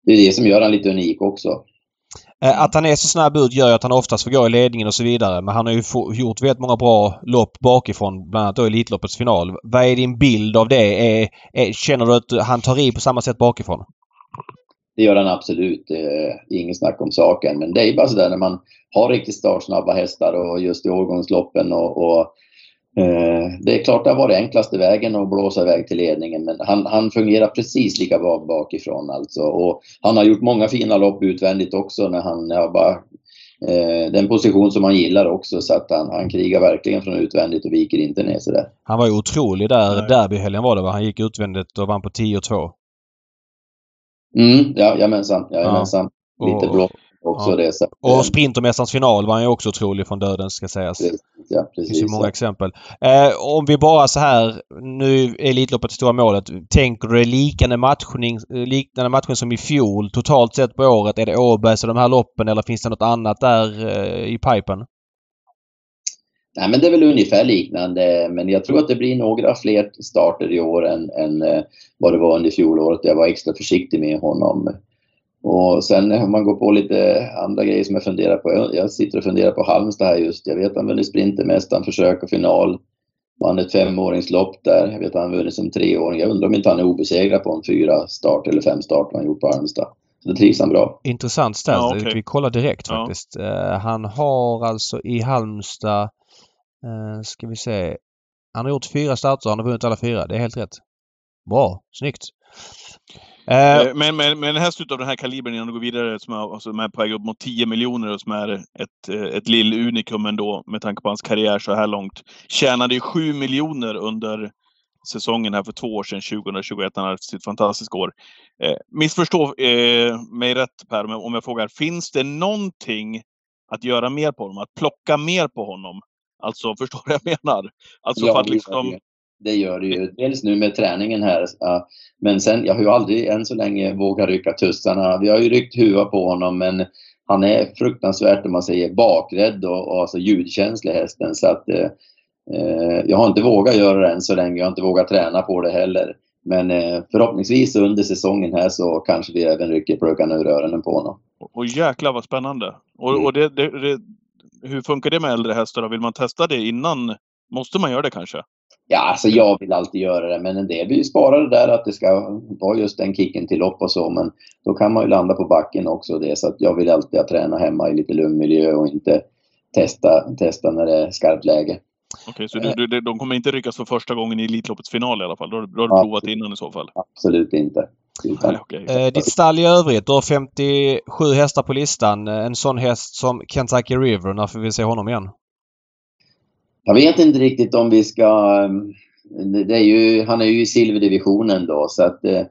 det är det som gör honom lite unik också. Eh, att han är så snabb ut gör ju att han oftast får gå i ledningen och så vidare. Men han har ju gjort väldigt många bra lopp bakifrån, bland annat då Elitloppets final. Vad är din bild av det? Är, är, känner du att han tar i på samma sätt bakifrån? Det gör han absolut. Det är inget snack om saken. Men det är bara sådär när man har riktigt startsnabba hästar och just i årgångsloppen och, och eh, det är klart det har varit enklaste vägen att blåsa iväg till ledningen men han, han fungerar precis lika bra bakifrån alltså. Och han har gjort många fina lopp utvändigt också när han ja, bara eh, den position som han gillar också så att han, han krigar verkligen från utvändigt och viker inte ner sig där. Han var ju otrolig där derbyhelgen var det va? Han gick utvändigt och vann på 10-2. Mm, ja, jajamensan. jajamensan. Ja. Lite blå också ja. det. Så, och Sprintermästarens final var han ju också otrolig från döden ska sägas. Precis, ja, precis. Det finns ju många exempel. Eh, om vi bara så här, nu är Elitloppet det stora målet. Tänker du liknande matchning, liknande matchning som i fjol totalt sett på året? Är det Åbergs och de här loppen eller finns det något annat där eh, i pipen? Nej, men det är väl ungefär liknande, men jag tror att det blir några fler starter i år än, än eh, vad det var under fjolåret. Jag var extra försiktig med honom. Och sen om man går på lite andra grejer som jag funderar på. Jag sitter och funderar på Halmstad här just. Jag vet att han vunnit Sprintermästaren, försök och final. Vann ett femåringslopp där. Jag vet att han vunnit som treåring. Jag undrar om inte han är obesegrad på en fyra start eller fem starter han gjort på Halmstad. Så det trivs han bra. Intressant ställt. Ja, okay. Vi kollar direkt faktiskt. Ja. Uh, han har alltså i Halmstad Eh, ska vi se. Han har gjort fyra starter han har vunnit alla fyra. Det är helt rätt. Bra. Snyggt. Uh, men, men, men en häst utav den här kalibern innan du går vidare som är, alltså, är på väg upp mot 10 miljoner och som är ett, ett lill unikum ändå med tanke på hans karriär så här långt. Tjänade ju 7 miljoner under säsongen här för två år sedan, 2021. Han hade sitt fantastiska år. Eh, missförstå eh, mig rätt Per, om jag frågar. Finns det någonting att göra mer på honom? Att plocka mer på honom? Alltså, förstår du vad jag menar? Alltså ja, för att liksom... Det gör det ju. Dels nu med träningen här. Men sen, jag har ju aldrig än så länge vågat rycka tussarna. Vi har ju ryckt huvudet på honom men han är fruktansvärt, om man säger, bakrädd och, och alltså ljudkänslig hästen. Så att eh, eh, jag har inte vågat göra det än så länge. Jag har inte vågat träna på det heller. Men eh, förhoppningsvis under säsongen här så kanske vi även rycker pluggarna ur öronen på honom. Och jäklar vad spännande! Och, mm. och det, det, det, hur funkar det med äldre hästar? Vill man testa det innan? Måste man göra det kanske? Ja, alltså jag vill alltid göra det, men en del vill spara det där att det ska vara just den kicken till lopp och så, men då kan man ju landa på backen också det, så att jag vill alltid träna hemma i lite lugn miljö och inte testa, testa när det är skarpt läge. Okej, okay, så du, du, de kommer inte ryckas för första gången i Elitloppets final i alla fall? Då, har du provat innan i så fall? Absolut inte. Okay. eh, ditt stall i övrigt, du har 57 hästar på listan. En sån häst som Kentucky River, när får vi se honom igen? Jag vet inte riktigt om vi ska... Ehm, det är ju, han är ju i silverdivisionen då så att eh,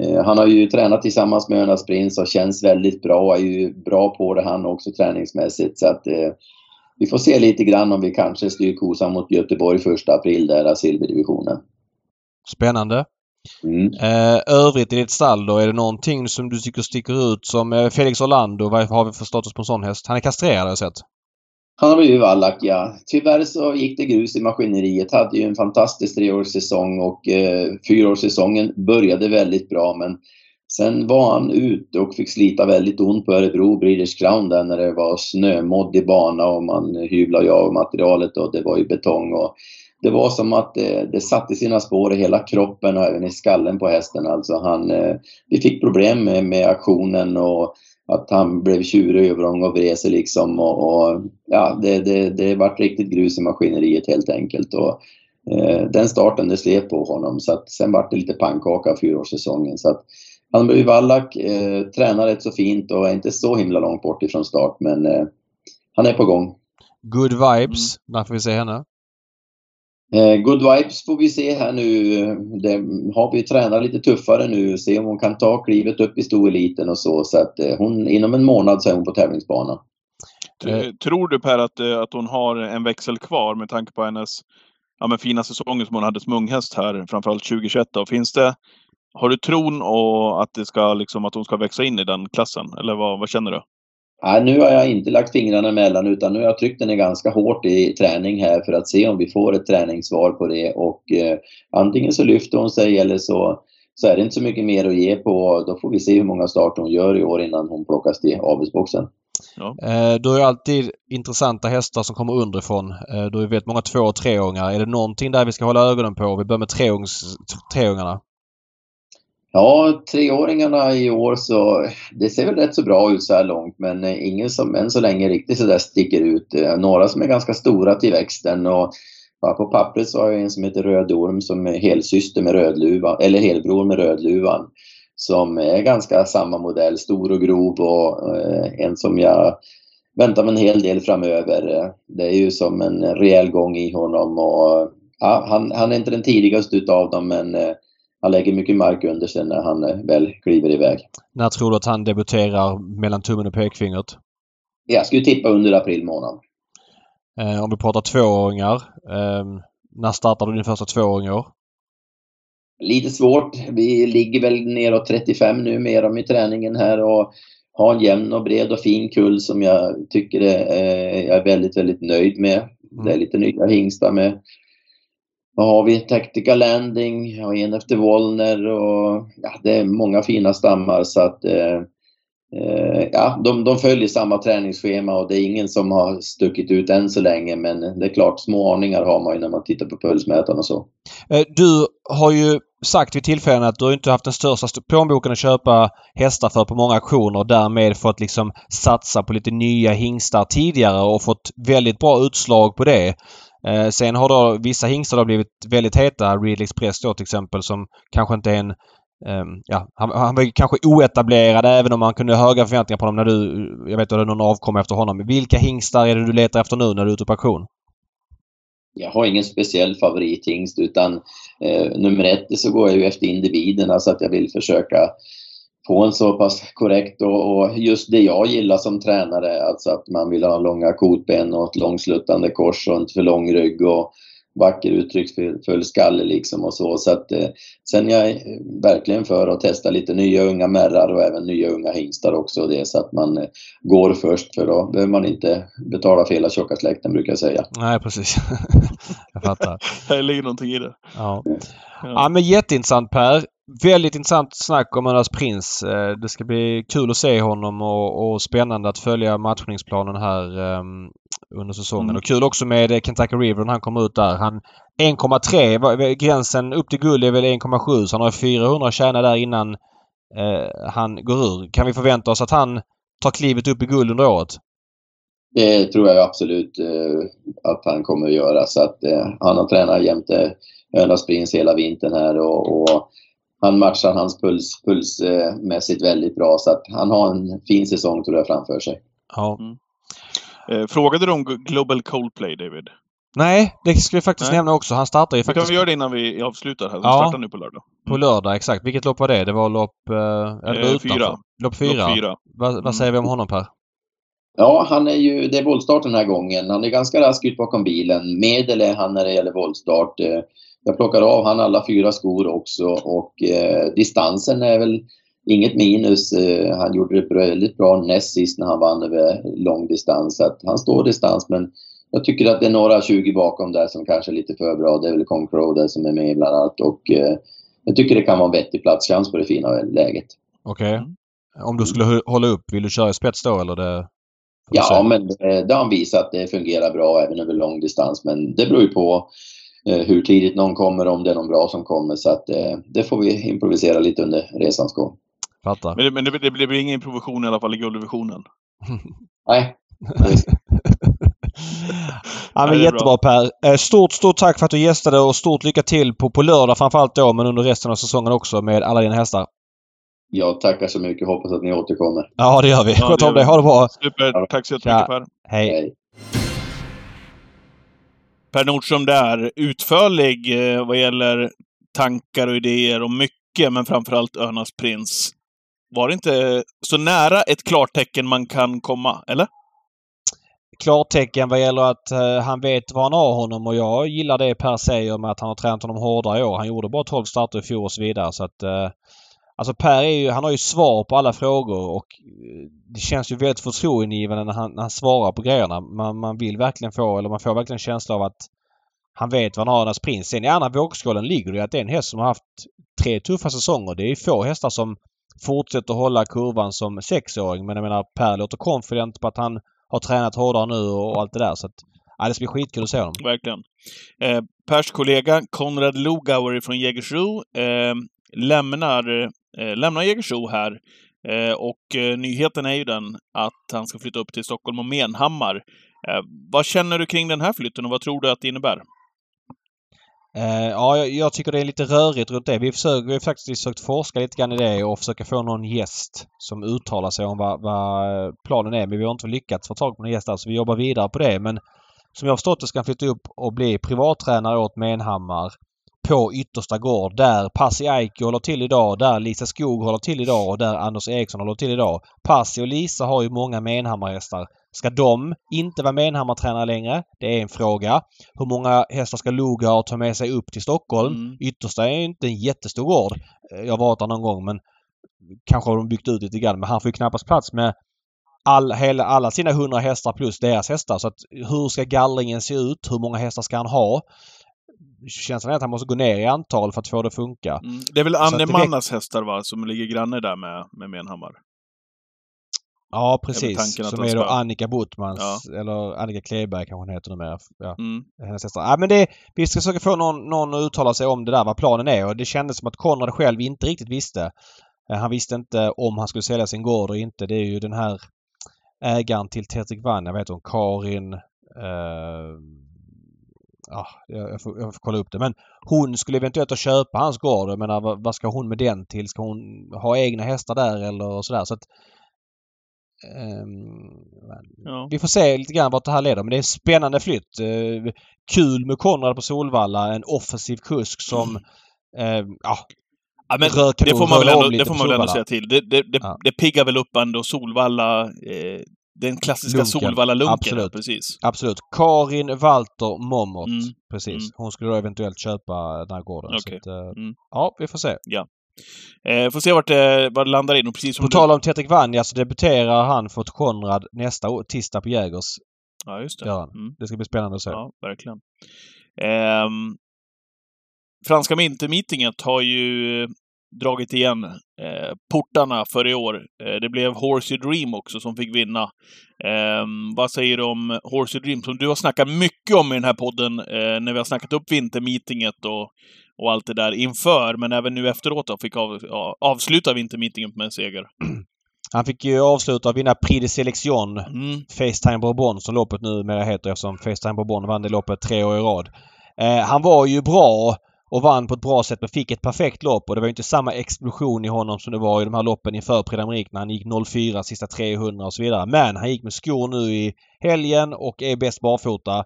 eh, han har ju tränat tillsammans med Önas Prins och känns väldigt bra. Är ju bra på det han också träningsmässigt så att eh, vi får se lite grann om vi kanske styr kosan mot Göteborg första april där, silverdivisionen. Spännande. Mm. Eh, övrigt i ditt stall då, är det någonting som du tycker sticker ut som eh, Felix Orlando? Vad har vi för status på en sån häst? Han är kastrerad har jag sett. Han har blivit vallack, ja. Tyvärr så gick det grus i maskineriet. Hade ju en fantastisk treårssäsong och eh, fyraårssäsongen började väldigt bra men sen var han ute och fick slita väldigt ont på Örebro Breeders Crown där när det var snömoddig bana och man hyvlade av materialet och det var ju betong och det var som att det, det satte sina spår i hela kroppen och även i skallen på hästen. Alltså han, eh, vi fick problem med, med aktionen och att han blev tjurig i övergång och vred sig liksom. Och, och, ja, det, det, det vart riktigt grus i maskineriet helt enkelt. Och, eh, den starten, det slet på honom. Så att, sen vart det lite pannkaka av fyraårssäsongen. Så att, han blev vallack, eh, tränar rätt så fint och är inte så himla långt bort ifrån start. Men eh, han är på gång. Good vibes. Mm. När får vi se henne? Eh, good vibes får vi se här nu. Det har vi tränat lite tuffare nu. Se om hon kan ta klivet upp i stoeliten och så. Så att eh, hon, inom en månad så är hon på tävlingsbanan. Eh, tror du Per att, att hon har en växel kvar med tanke på hennes ja, men fina säsonger som hon hade som unghäst här, framförallt 2021 då. Finns det, har du tron och att, det ska, liksom, att hon ska växa in i den klassen? Eller vad, vad känner du? Nej, nu har jag inte lagt fingrarna emellan utan nu har jag tryckt henne ganska hårt i träning här för att se om vi får ett träningssvar på det och eh, antingen så lyfter hon sig eller så, så är det inte så mycket mer att ge på. Då får vi se hur många starter hon gör i år innan hon plockas till avelsboxen. Ja. Eh, du har ju alltid intressanta hästar som kommer underifrån. Eh, du har ju vet många två och treåringar. Är det någonting där vi ska hålla ögonen på? Vi börjar med treångs, treåringarna. Ja, treåringarna i år så det ser väl rätt så bra ut så här långt men eh, ingen som än så länge riktigt så där sticker ut. Eh, några som är ganska stora till växten och bara på pappret så har jag en som heter Rödorm som är helsyster med Rödluvan, eller helbror med Rödluvan. Som är ganska samma modell, stor och grov och eh, en som jag väntar mig en hel del framöver. Det är ju som en rejäl gång i honom och ja, han, han är inte den tidigaste utav dem men eh, han lägger mycket mark under sig när han eh, väl kliver iväg. När tror du att han debuterar mellan tummen och pekfingret? Jag skulle tippa under april månad. Eh, om vi pratar tvååringar. Eh, när startar du din första tvååring i år? Lite svårt. Vi ligger väl neråt 35 nu med dem i träningen här och har en jämn och bred och fin kull som jag tycker är, eh, jag är väldigt, väldigt nöjd med. Det är lite nya hingstar med. Vad har vi? Tactical Landing och en efter Wollner och ja, det är många fina stammar så att eh, eh, ja, de, de följer samma träningsschema och det är ingen som har stuckit ut än så länge men det är klart små aningar har man ju när man tittar på pulsmätaren och så. Eh, du har ju sagt vid tillfällen att du inte haft den största plånboken att köpa hästar för på många auktioner och därmed fått liksom satsa på lite nya hingstar tidigare och fått väldigt bra utslag på det. Eh, sen har då vissa hingstar då blivit väldigt heta. Real Express då till exempel som kanske inte är en ehm, ja, han, han var kanske oetablerad även om man kunde ha höga förväntningar på honom när du... Jag vet att det är någon avkomma efter honom. Vilka hingstar är det du letar efter nu när du är ute på auktion? jag har ingen speciell favorithingst utan eh, nummer ett så går jag ju efter individerna så att jag vill försöka få en så pass korrekt och, och just det jag gillar som tränare, alltså att man vill ha långa kotben och ett långsluttande kors och inte för lång rygg och vacker uttrycksfull skalle liksom och så. så att, eh, sen jag är verkligen för att testa lite nya unga märrar och även nya unga hingstar också och det så att man eh, går först för då behöver man inte betala för hela tjocka släkten brukar jag säga. Nej precis. jag fattar. Det ligger någonting i det. Ja. ja men jätteintressant Per. Väldigt intressant snack om Önas Prins. Eh, Det ska bli kul att se honom och, och spännande att följa matchningsplanen här um, under säsongen. Mm. Och kul också med eh, Kentucky River när han kommer ut där. Han 1,3 var- gränsen upp till guld är väl 1,7 så han har 400 tjäna där innan eh, han går ur. Kan vi förvänta oss att han tar klivet upp i guld under året? Det tror jag absolut eh, att han kommer att göra. Så att, eh, han har tränat jämte Önas Prins hela vintern här och, och han matchar hans puls pulsmässigt väldigt bra. Så att han har en fin säsong tror jag framför sig. Ja. Eh, frågade du om Global Coldplay, David? Nej, det ska vi faktiskt Nej. nämna också. Han startar ju Då kan faktiskt vi göra det innan vi avslutar här. Vi Ja. startar nu på lördag. på lördag. Exakt. Vilket lopp var det? Det var lopp... Eh, det var Eh, utanför. fyra. Lopp fyra. Lopp fyra. Vad, Mm. vad säger vi om honom Per? Ja, han är ju, det är voltstart den här gången. Han är ganska rask ut bakom bilen. Medel är han när det gäller voltstart. Jag plockar av han alla fyra skor också och eh, distansen är väl inget minus. Eh, han gjorde det väldigt bra näst sist när han vann över lång distans. Så att han står distans men jag tycker att det är några 20 bakom där som kanske är lite för bra. Det är väl Concrow där som är med bland annat och eh, jag tycker det kan vara en vettig platschans på det fina läget. Okej. Mm. Om du skulle hå- hålla upp, vill du köra i spets då eller? Det, Ja, men eh, det har han visat att det fungerar bra även över lång distans. Men det beror ju på hur tidigt någon kommer, om det är någon bra som kommer. Så att eh, det får vi improvisera lite under resans gång. Fattar. Men, det, men det, det, blir ingen provision i alla fall i gulddivisionen. Nej, ja, men jättebra Per. Eh, Stort, stort tack för att du gästade och stort lycka till på, på lördag framförallt då men under resten av säsongen också med alla dina hästar. jag tackar så mycket. Hoppas att ni återkommer. Ja det gör vi. Ja, Sköt det om dig. Ha det bra. Super. Tack så Ja. jättemycket Per. Hej. Hej. Per Nordström där, utförlig eh, vad gäller tankar och idéer och mycket, men framförallt Önas prins. Var det inte så nära ett klartecken man kan komma, eller? Klartecken vad gäller att eh, han vet vad han har honom och jag gillar det Per säger med att han har tränat honom hårdare i år. Han gjorde bara 12 starter i fjol och så vidare så att eh, Alltså Per är ju, han har ju svar på alla frågor och eh, det känns ju väldigt förtroendeingivande när han, när han svarar på grejerna. Man, man vill verkligen få, eller man får verkligen känsla av att han vet vad han har hans prins. Sen i andra vågskålen ligger det att det är en häst som har haft tre tuffa säsonger. Det är få hästar som fortsätter hålla kurvan som sexåring. Men jag menar Per låter confident på att han har tränat hårdare nu och allt det där. Så att, ja, det ska bli skitkul att se honom. Verkligen. Eh, Pers kollega Konrad Lugauer från Jägersro eh, lämnar, Eh, lämnar Jägersro här. Eh, och eh, nyheten är ju den att han ska flytta upp till Stockholm och Menhammar. Vad känner du kring den här flytten och vad tror du att det innebär? Ja, jag, jag, tycker det är lite rörigt runt det. Vi, försöker, vi har faktiskt försökt forska lite grann i det och försöka få någon gäst som uttalar sig om vad, vad planen är. Men vi har inte lyckats få tag på någon gäst där, så vi jobbar vidare på det. Men som jag har förstått det ska han flytta upp och bli privattränare åt Menhammar på yttersta gård där Passi Aiki håller till idag, där Lisa Skog håller till idag och där Anders Eriksson håller till idag. Passi och Lisa har ju många Menhammar-hästar. Ska de inte vara Menhammar-tränare längre? Det är en fråga. Hur många hästar ska Lugar ta med sig upp till Stockholm? Mm. Yttersta är inte en jättestor gård. Jag har varit där någon gång men kanske har de byggt ut lite grann men han får ju knappast plats med all, hela, alla sina hundra hästar plus deras hästar. Så att hur ska gallringen se ut? Hur många hästar ska han ha? Känslan är att han måste gå ner i antal för att få det att funka. Mm. Det är väl Anne Mannas hästar va, som ligger granne där med, med Menhammar? Ja precis. Som är då Annika Bottmans, ja. eller Annika Kleberg kanske hon heter numera. Ja, mm. hennes hästar. Ja, men det, vi ska försöka få någon, någon att uttala sig om det där, vad planen är. Och det kändes som att Konrad själv inte riktigt visste. Eh, han visste inte om han skulle sälja sin gård och inte. Det är ju den här ägaren till Tetrik Vann, jag vet hon, Karin eh, ja, jag, får, jag får kolla upp det. Men hon skulle eventuellt köpa hans gård. Jag menar, vad, vad, ska hon med den till? Ska hon ha egna hästar där eller sådär? Så att, um, ja. Vi får se lite grann vart det här leder. Men det är en spännande flytt. Uh, kul med Konrad på Solvalla. En offensiv kusk som mm. uh, ja, Ja, men det får man väl ändå, det får man väl ändå säga till. Det, det, det, ja. det piggar väl upp ändå Solvalla eh, den klassiska Solvalla-lunken. Absolut. Precis. Absolut. Karin Walter Momot. Mm. Precis. Mm. Hon skulle då eventuellt köpa den här gården. Okay. Att, uh, mm. Ja, vi får se. Ja. Eh, får se vart det, vart det landar in. Och precis som på tal om Tetrik Vanja så debuterar han för Konrad nästa år, tisdag på Jägers. Ja, just det. Mm. Det ska bli spännande att se. Ja, verkligen. Eh, franska Mintermeetinget har ju dragit igen eh, portarna för i år. Eh, det blev Horsey Dream också som fick vinna. Eh, vad säger du om Horsey Dream som du har snackat mycket om i den här podden eh, när vi har snackat upp vintermeetinget och, och allt det där inför, men även nu efteråt då, fick av, ja, avsluta vintermeetinget med en seger. Han fick ju avsluta och vinna Prix de Selection, mm. Facetime Bourbon som loppet numera heter eftersom Facetime Bourbon vann det loppet tre år i rad. Eh, han var ju bra och vann på ett bra sätt men fick ett perfekt lopp och det var inte samma explosion i honom som det var i de här loppen inför Prix d'Amérique när han gick 04 sista 300 och så vidare. Men han gick med skor nu i helgen och är bäst barfota.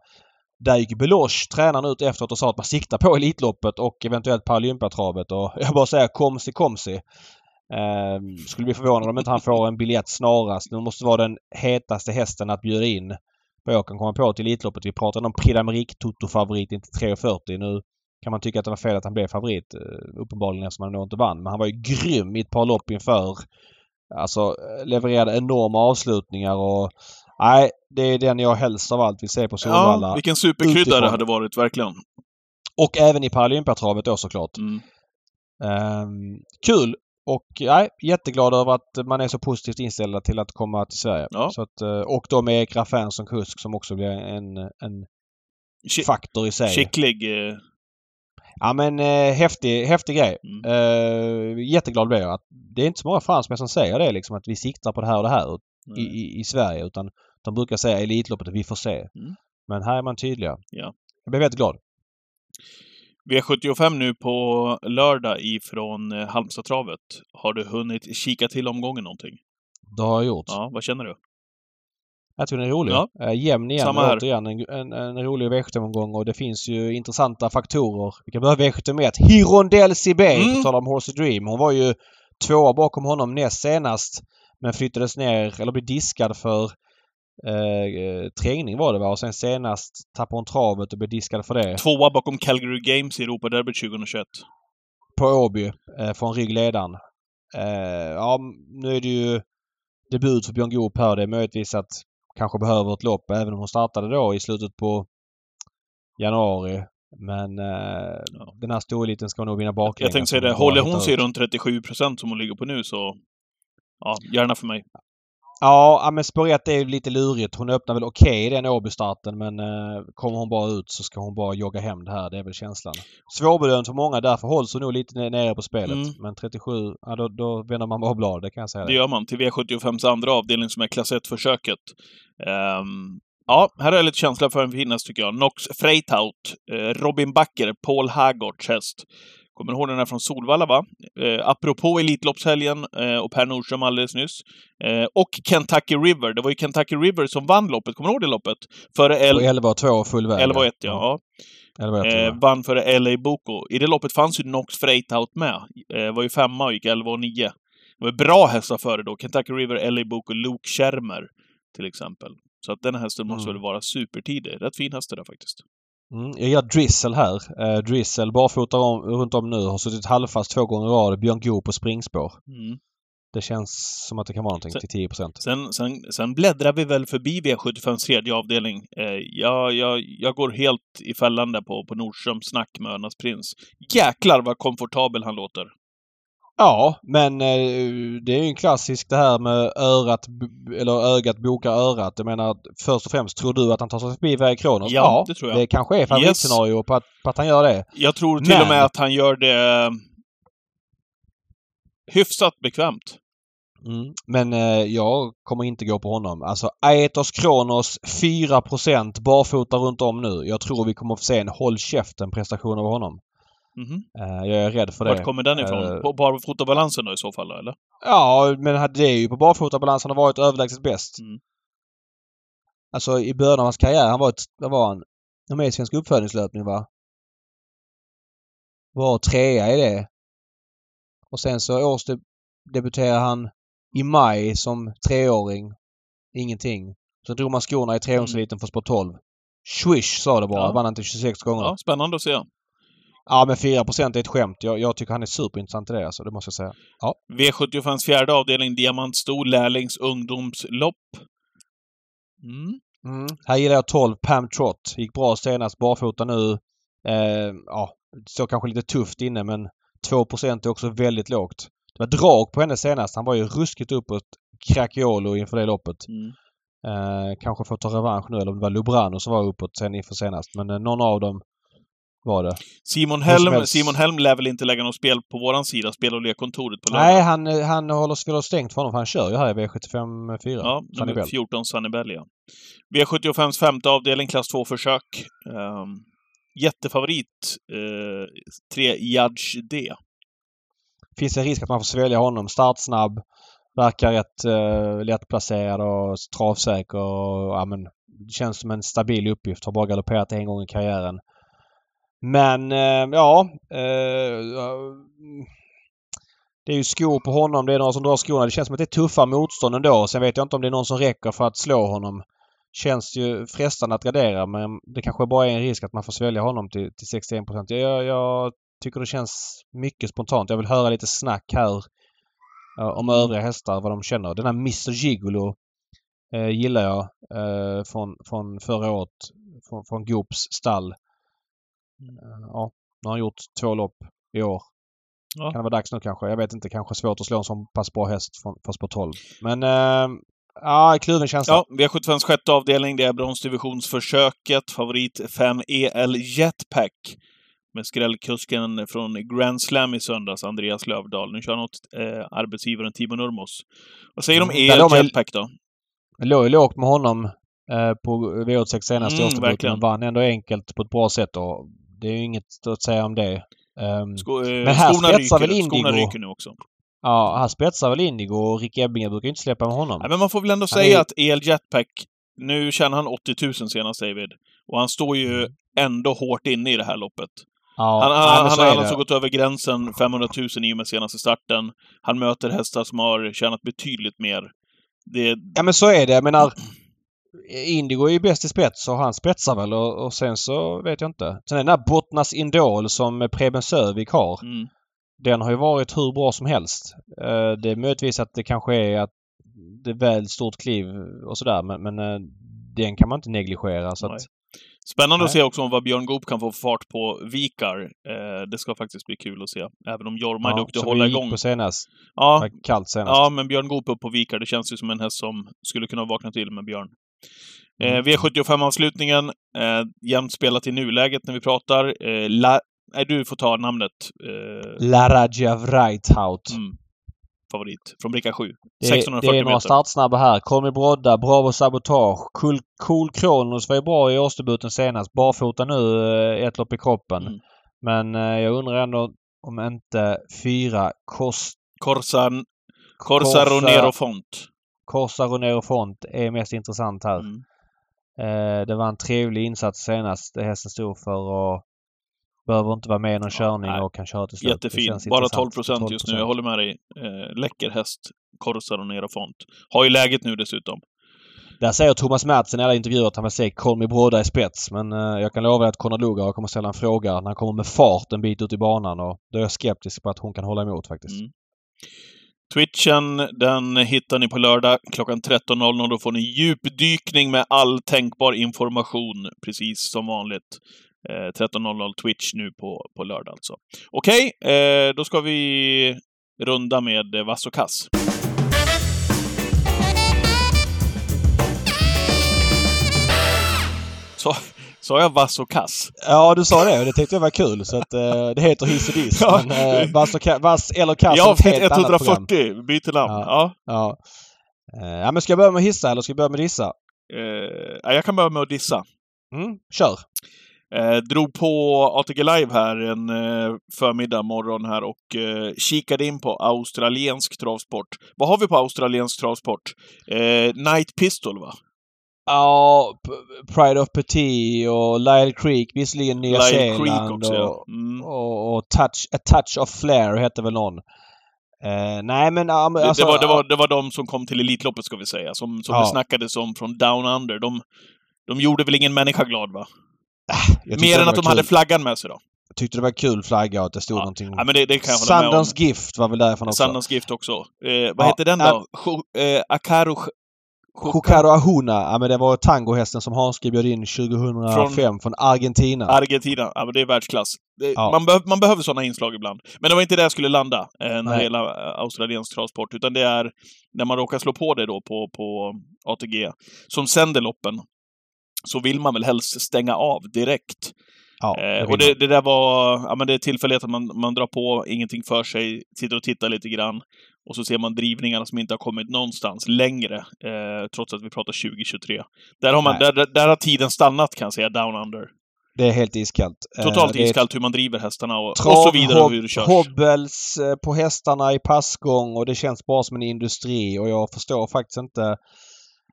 Där gick Beloche, tränaren, ut efteråt och sa att man siktar på Elitloppet och eventuellt Paralympiatravet och jag bara säger komsi komsi. Eh, skulle bli förvånad om inte han får en biljett snarast. Det måste vara den hetaste hästen att bjuda in vad jag kan komma på till Elitloppet. Vi pratade om Prix d'Amérique Toto-favorit inte 3.40 nu kan man tycka att det var fel att han blev favorit. Eh, uppenbarligen eftersom han då inte vann. Men han var ju grym i ett par lopp inför. Alltså eh, levererade enorma avslutningar och Nej, det är den jag helst av allt vill se på Solvalla. Ja, vilken superkrydda det hade varit, verkligen. Och även i Paralympiatravet då såklart. Mm. Um, kul! Och nej, jätteglad över att man är så positivt inställda till att komma till Sverige. Ja. Så att, eh, och då med Erik Raffin som kusk som också blir en, en faktor i sig. Skicklig Ja men eh, häftig, häftig grej. Mm. Eh, jätteglad blev jag. Att det är inte så många fransmän som säger det liksom att vi siktar på det här och det här i, i, i, Sverige utan de brukar säga Elitloppet vi får se. Mm. Men här är man tydliga. Ja. Jag blev väldigt glad. V75 nu på lördag ifrån eh, Halmstadtravet. Har du hunnit kika till omgången någonting? Det har jag gjort. Ja, vad känner du? Jag tycker den är rolig. Ja. Eh, jämn igen. Samma. Återigen en, en, en rolig V75-omgång och det finns ju intressanta faktorer. Vi kan börja V71. Hirondelle Sibé, Mm. på tal om Horsey Dream. Hon var ju tvåa bakom honom näst senast. Men flyttades ner, eller blev diskad för eh, eh, trängning var det va? Och sen senast tappade hon travet och blev diskad för det. Tvåa bakom Calgary Games i Europaderbyt 2021. På Åby eh, från ryggledaren. Eh, ja, nu är det ju debut för Björn Goop här. Det är möjligtvis att kanske behöver ett lopp även om hon startade då i slutet på januari. Men eh, den här storeliten ska nog vinna baklänges. Jag tänkte säga det, håller hon sig runt 37 procent som hon ligger på nu så... Ja, gärna för mig. Ja, men spår ett är ju lite lurigt. Hon öppnar väl okej i den Åby-starten men eh, kommer hon bara ut så ska hon bara jogga hem det här. Det är väl känslan. Svårbedömt för många. Därför hålls hon nog lite ne- nere på spelet. Mm. Men 37, ja då, då vänder man bara blad. Det kan jag säga. Det gör man till V75s andra avdelning som är klass 1-försöket. Ehm, ja, här har jag lite känsla för en finnas tycker jag. Nox Freitaut, eh, Robin Backer, Paul Haggards häst. Kommer du ihåg den här från Solvalla, va? Eh, apropå Elitloppshelgen eh, och Per Nordström alldeles nyss. Eh, och Kentucky River. Det var ju Kentucky River som vann loppet. Kommer du ihåg det loppet? Före L... 11 2 full väg. 11 1 ja. ja. 11 1 Eh, vann före LA Boko. I det loppet fanns ju Nox Freitaut med. Eh, var ju femma och gick 11 och 9. Det var bra hästar före då. Kentucky River, LA Boko, Luke Schermer till exempel. Så att den hästen måste Mm. väl vara supertidig. Rätt fin häst det där faktiskt. Mm, jag gillar Drizzle här. Eh, Drizzle barfota om, runt om nu. Har suttit halvfast två gånger i rad. Björn Goop på springspår. Mm. Det känns som att det kan vara någonting Så- till 10 Sen, sen, sen bläddrar vi väl förbi V75s tredje avdelning. Eh, jag, jag, jag går helt i fällan där på, på Nordströms snack med Önas prins. Jäklar vad komfortabel han låter. Ja, men eh, det är ju en klassisk det här med örat, eller ögat bokar örat. Jag menar, först och främst, tror du att han tar sig förbi Väg Kronos? Ja, det tror jag. Det kanske är favoritscenario på, att, på att han gör det. Jag tror till Men- och med att han gör det eh, hyfsat bekvämt. Mm. Men eh, jag kommer inte gå på honom. Alltså Aetos Kronos 4% barfota runt om nu. Jag tror vi kommer få se en håll käften prestation av honom. Eh, jag är rädd för det. Vart kommer den ifrån? Eh, På barfotabalansen då i så fall, då, eller? Ja, men det är ju på barfotabalans han har varit överlägset bäst. Mm. Alltså i början av hans karriär, han var ett, vad var han? Han var med i Svensk uppfödningslöpning va? Var trea i det. Och sen så årsdebuterade han i maj som treåring. Ingenting. Så drog man skorna i treåringseliten för sport 12. Swish sa det bara. Ja. Vann han till 26 gånger. Ja, spännande att se. Men 4% är ett skämt. Jag, jag tycker han är superintressant i det alltså. Det måste jag säga. V75s fjärde avdelning, Diamantstor lärlings ungdomslopp. Mm. Mm. Här gillar jag 12 Pam Trott. Gick bra senast barfota nu. Eh, ja, så kanske lite tufft inne men 2% är också väldigt lågt. Det var drag på henne senast. Han var ju ruskigt uppåt. Craciolo inför det loppet. Mm. Eh, kanske får ta revansch nu eller om det var Lubrano som var uppåt sen inför senast. Men eh, någon av dem var det. Simon Helm. Simon Helm lär väl inte lägga något spel på våran sida, spel och lekkontoret på lördag? Nej, han, eh, han håller spelar stängt för honom för han kör ju här i V75 4. Ja, nummer Bell. 14 Sunnybell, ja. V75s femte avdelning, klass 2-försök. Um, jättefavorit, uh, 3 Judge D. finns en risk att man får svälja honom. Startsnabb. Verkar rätt uh, lättplacerad och travsäker. Och, ja, men, det känns som en stabil uppgift. Har bara galopperat en gång i karriären. Men eh, ja. eh, det är ju skor på honom. Det är några som drar skorna. Det känns som att det är tuffa motstånd ändå. Sen vet jag inte om det är någon som räcker för att slå honom. Känns ju frestande att gradera men det kanske bara är en risk att man får svälja honom till, till 61 jag, jag tycker det känns mycket spontant. Jag vill höra lite snack här eh, om övriga hästar, vad de känner. Den här Mr Gigolo eh, gillar jag eh, från, från förra året. Från, från Goops stall. Eh, ja, nu har han gjort två lopp i år. Ja. Kan det vara dags nu kanske? Jag vet inte. Kanske svårt att slå en sån pass bra häst från spår 12. Men eh, ja, kluven känsla. Ja, V75s sjätte avdelning, det är bronsdivisionsförsöket. Favorit 5 EL Jetpack. Med skrällkusken från Grand Slam i söndags, Andreas Lövdahl. Nu kör han åt eh, arbetsgivaren Timo Nurmos. Vad säger du om Mm, EL man- Jetpack då? Det låg ju lågt med honom eh, på V86 senaste Mm, årsdebuten. Men vann ändå enkelt på ett bra sätt och det är ju inget att säga om det. Ehm, Sko, eh, Men här spetsar väl Skorna Indigo? ryker nu också. ja, han spetsar väl Indigo och Rick Ebbinge brukar ju inte släppa med honom. Nej, men man får väl ändå Han säga är- att EL Jetpack nu tjänar han 80 000 senast, David. Och han står ju ändå hårt inne i det här loppet. Ja, Han, nej, han, men han har alltså gått över gränsen 500 000 i och med senaste starten. Han möter hästar som har tjänat betydligt mer. Det, Ja men så är det. Jag menar, Indigo är ju bäst i spets och han spetsar väl och, och sen så vet jag inte. Sen den där Bottnas Indol som Preben Sövik har. mm, Den har ju varit hur bra som helst. Eh, Det är möjligtvis att det kanske är att det är väl stort kliv och sådär men, men eh, den kan man inte negligera. Så Nej. att, Spännande att Nej. se också om vad Björn Goop kan få fart på Vikar. Eh, det ska faktiskt bli kul att se. Även om Jorma är duktig att hålla igång. på senast. Ja, kallt senast. ja, men Björn Goop upp på Vikar, det känns ju som en häst som skulle kunna vakna till med Björn. Eh, Mm. V75-avslutningen. Eh, jämnt spelat i nuläget när vi pratar. Eh, La... Nej, du får ta namnet. Eh, Laraja Vreithout. mm, favorit. Från bricka 7. Det, 1640 det är några meter. startsnabba här. Kolmi Brodda, Bravo Sabotage. Cool, cool Kronos var ju bra i årsdebuten senast. Barfota nu, eh, ett lopp i kroppen. Mm. Men eh, jag undrar ändå om inte fyra Cost, Corsa, Corsa Ronero Font. Corsa Ronero Font är mest intressant här. Mm. Eh, det var en trevlig insats senast det hästen stod för och behöver inte vara med i någon körning nej. och kan köra till slut. Jättefin. Bara intressant. 12 procent just nu. Jag håller med dig. Eh, läcker häst. Corsa Ronero Font. Har ju läget nu dessutom. Där säger Thomas Madsen i alla intervjuer att han vill se Kolmi Brodda i spets. Men eh, jag kan lova att Konrad Lugauer kommer ställa en fråga när han kommer med fart en bit ut i banan och då är jag skeptisk på att hon kan hålla emot faktiskt. Mm. Twitchen, den hittar ni på lördag klockan 13.00. Då får ni djupdykning med all tänkbar information, precis som vanligt. Eh, 13.00 Twitch nu på, på lördag alltså. Okej, eh, då ska vi runda med eh, vass och kass. Så, sa jag vass och kass? Ja, du sa det och det tyckte jag var kul. Så att eh, det heter hiss och diss. Ja. Men eh, vass, och ka- vass eller kass är Ja, ett helt annat program. 140, byter namn. Ja. Ja. Ja. Eh, ja, men ska jag börja med att hissa eller ska jag börja med att dissa? Eh, ja, jag kan börja med att dissa. Mm, kör! Eh, drog på ATG Live här en eh, förmiddag, morgon här och eh, kikade in på australiensk travsport. Vad har vi på australiensk travsport? Eh, Night Pistol, va? Ja, Pride of Petit och Lyle Creek, visserligen Nya Lyle Zeeland Creek också, och, ja. Mm. och, och touch, A Touch of Flair hette väl någon. Eh, nej men men Det, alltså, det, var, det, var, det var de som kom till Elitloppet, ska vi säga, som, som Ja. det snackades om från Down Under. De, de gjorde väl ingen människa glad, va? tyckte Mer än att de hade kul. flaggan med sig då. Jag tyckte det var kul flagga och att det stod Ja. någonting. Ja, men det, det kan jag. Sundance Gift var väl därifrån också. Sundance Gift också. Eh, vad Ja, heter den då? eh, Akaru... Chocaro Ahuna, ja men det var tangohästen som Hanske bjöd in 2005 från, Argentina. Argentina. Ja, men det är världsklass. Det, Ja. man, behöv, man behöver sådana inslag ibland. Men det var inte där jag skulle landa eh, när Nej. gäller eh, australiensk travsport. Utan det är när man råkar slå på det då på, på ATG, som sänder loppen, så vill man väl helst stänga av direkt. ja, det Eh, och det, det där var, ja men det är tillfälligt att man, man drar på, ingenting för sig, sitter och tittar lite grann. Och så ser man drivningarna som inte har kommit någonstans längre, eh, trots att vi pratar 2023. Där har, man, där, där, har tiden stannat kan jag säga, down under. det är helt iskallt. Eh, Totalt är iskallt hur man driver hästarna och, trav, och så vidare och hur det hob- körs. Hobbles eh, på hästarna i passgång och det känns bara som en industri och jag förstår faktiskt inte.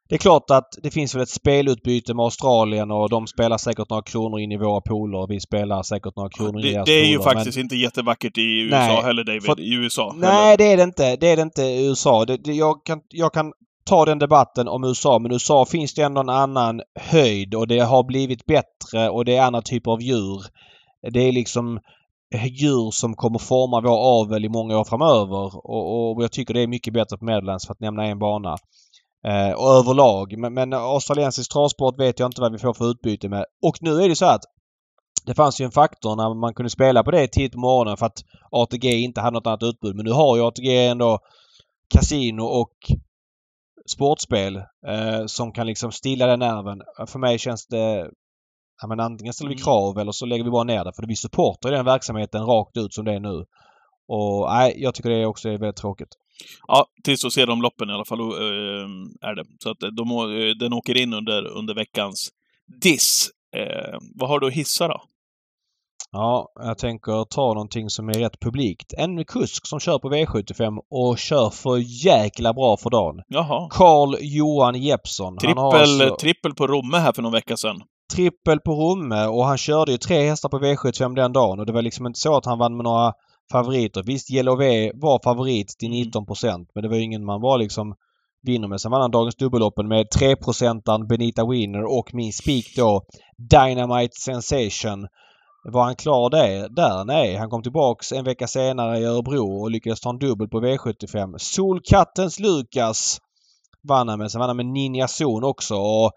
Det är klart att det finns väl ett spelutbyte med Australien och de spelar säkert några kronor in i våra pooler och vi spelar säkert några kronor in i deras det är ju pooler, faktiskt inte jättevackert i USA Nej, heller, David. för- I USA. Men, nej, det är det inte. Det är det inte i USA. Det, det, jag, kan, jag kan ta den debatten om USA men i USA finns det ändå en annan höjd och det har blivit bättre och det är andra typer av djur. Det är liksom djur som kommer forma vår avel i många år framöver och, och jag tycker det är mycket bättre på Meadlands för att nämna en bana. Eh, och överlag. Men, men australiensisk travsport vet jag inte vad vi får för utbyte med. Och nu är det så att det fanns ju en faktor när man kunde spela på det tidigt på morgonen för att ATG inte hade något annat utbud. Men nu har ju ATG ändå kasino och sportspel eh, som kan liksom stilla den nerven. För mig känns det... Ja, men antingen ställer vi Mm. krav eller så lägger vi bara ner det. För vi supportar den verksamheten rakt ut som det är nu. Och nej, jag tycker det också är väldigt tråkigt. Ja, tills att se de loppen i alla fall, eh, är det. Så att de, å- eh, den åker in under, under veckans diss. Eh, vad har du att hissa då? Ja, jag tänker ta någonting som är rätt publikt. En kusk som kör på V75 och kör för jäkla bra för dagen. Jaha. Karl Johan Jeppsson. Trippel, alltså trippel på Romme här för någon vecka sedan. trippel på Romme och han körde ju tre hästar på V75 den dagen och det var liksom inte så att han vann med några favoriter. Visst, V var favorit till Mm. 19 men det var ju ingen man var liksom vinner med. Sen vann han dagens dubbelloppen med 3% Benita Wiener och min spik då Dynamite Sensation. Var han klar det, där? Nej, han kom tillbaks en vecka senare i Örebro och lyckades ta en dubbel på V75. Solkattens Lukas vann han med. Sen vann han med Ninja Zon också. Och,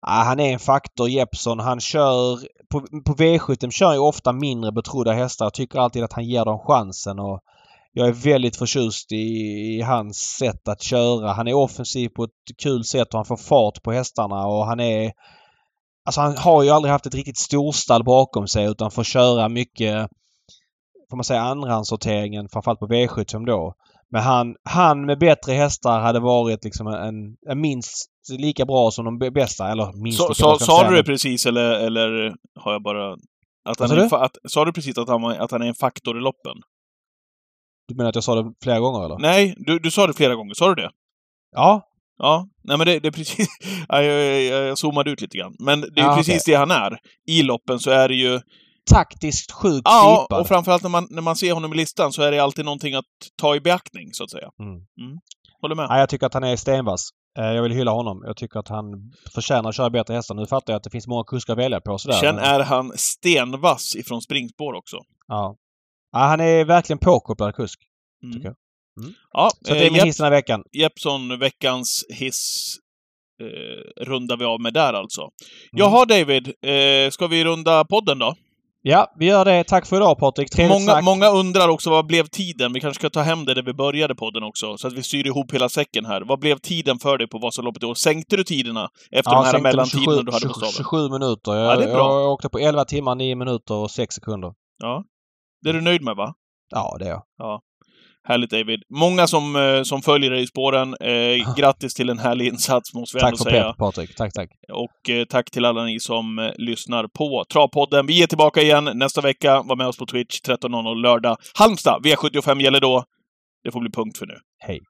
ah, han är en faktor Jeppson. Han kör... På, på V75 kör han ju ofta mindre betrodda hästar. Jag tycker alltid att han ger dem chansen. Och jag är väldigt förtjust i, i hans sätt att köra. Han är offensiv på ett kul sätt och han får fart på hästarna och han är... Alltså han har ju aldrig haft ett riktigt storstall bakom sig utan får köra mycket, får man säga, andrahandssorteringen framförallt på V75 då. Men han, han med bättre hästar hade varit liksom en, en minst lika bra som de bästa. Eller minst Så, lika så, sa du det precis eller, eller har jag bara... Att han sa är du? att, sa du precis att han, att han är en faktor i loppen? Du menar att jag sa det flera gånger eller? Nej, du, du sa det flera gånger. Sa du det? Ja. Ja, nej men det, det är precis... Ja, jag, jag, jag zoomade ut lite grann. Men det är Ja, precis det han är. I loppen så är det ju... Taktiskt sjukt Ja, slipad. och framförallt när man, när man ser honom i listan så är det alltid någonting att ta i beaktning, så att säga. Mm. Håller med? Nej, jag tycker att han är stenvass. Eh, Jag vill hylla honom. Jag tycker att han förtjänar att köra bättre hästar. Nu fattar jag att det finns många kuskar att välja på sådär. Sen är han stenvass ifrån springspår också. Ja. ja. Han är verkligen påkopplad kusk. Mm. Tycker jag. Ja, Så det eh, är min Jepp, hiss den här veckan. Jeppson, veckans hiss, eh, rundar vi av med där alltså. Mm. Jaha David, eh, ska vi runda podden då? Ja, vi gör det. Tack för idag Patrik. Trevligt Många, snack. många undrar också vad blev tiden? Vi kanske ska ta hem det där vi började podden också, så att vi styr ihop hela säcken här. Vad blev tiden för dig på Vasaloppet i år? Sänkte du tiderna efter de här mellantiderna du hade på 27, staven? 27 minuter. Jag, Ja, det är bra. jag åkte på 11 timmar, 9 minuter och 6 sekunder. Ja. Det är du nöjd med va? Ja, det är jag. Härligt David. Många som, eh, som följer dig i spåren. Eh, grattis till en härlig insats måste vi Tack ändå säga. pepp Patrik. Tack, tack. Och eh, tack till alla ni som eh, lyssnar på Travpodden. Vi är tillbaka igen nästa vecka. Var med oss på Twitch 13.00 lördag. Halmstad, V75 gäller då. Det får bli punkt för nu. Hej.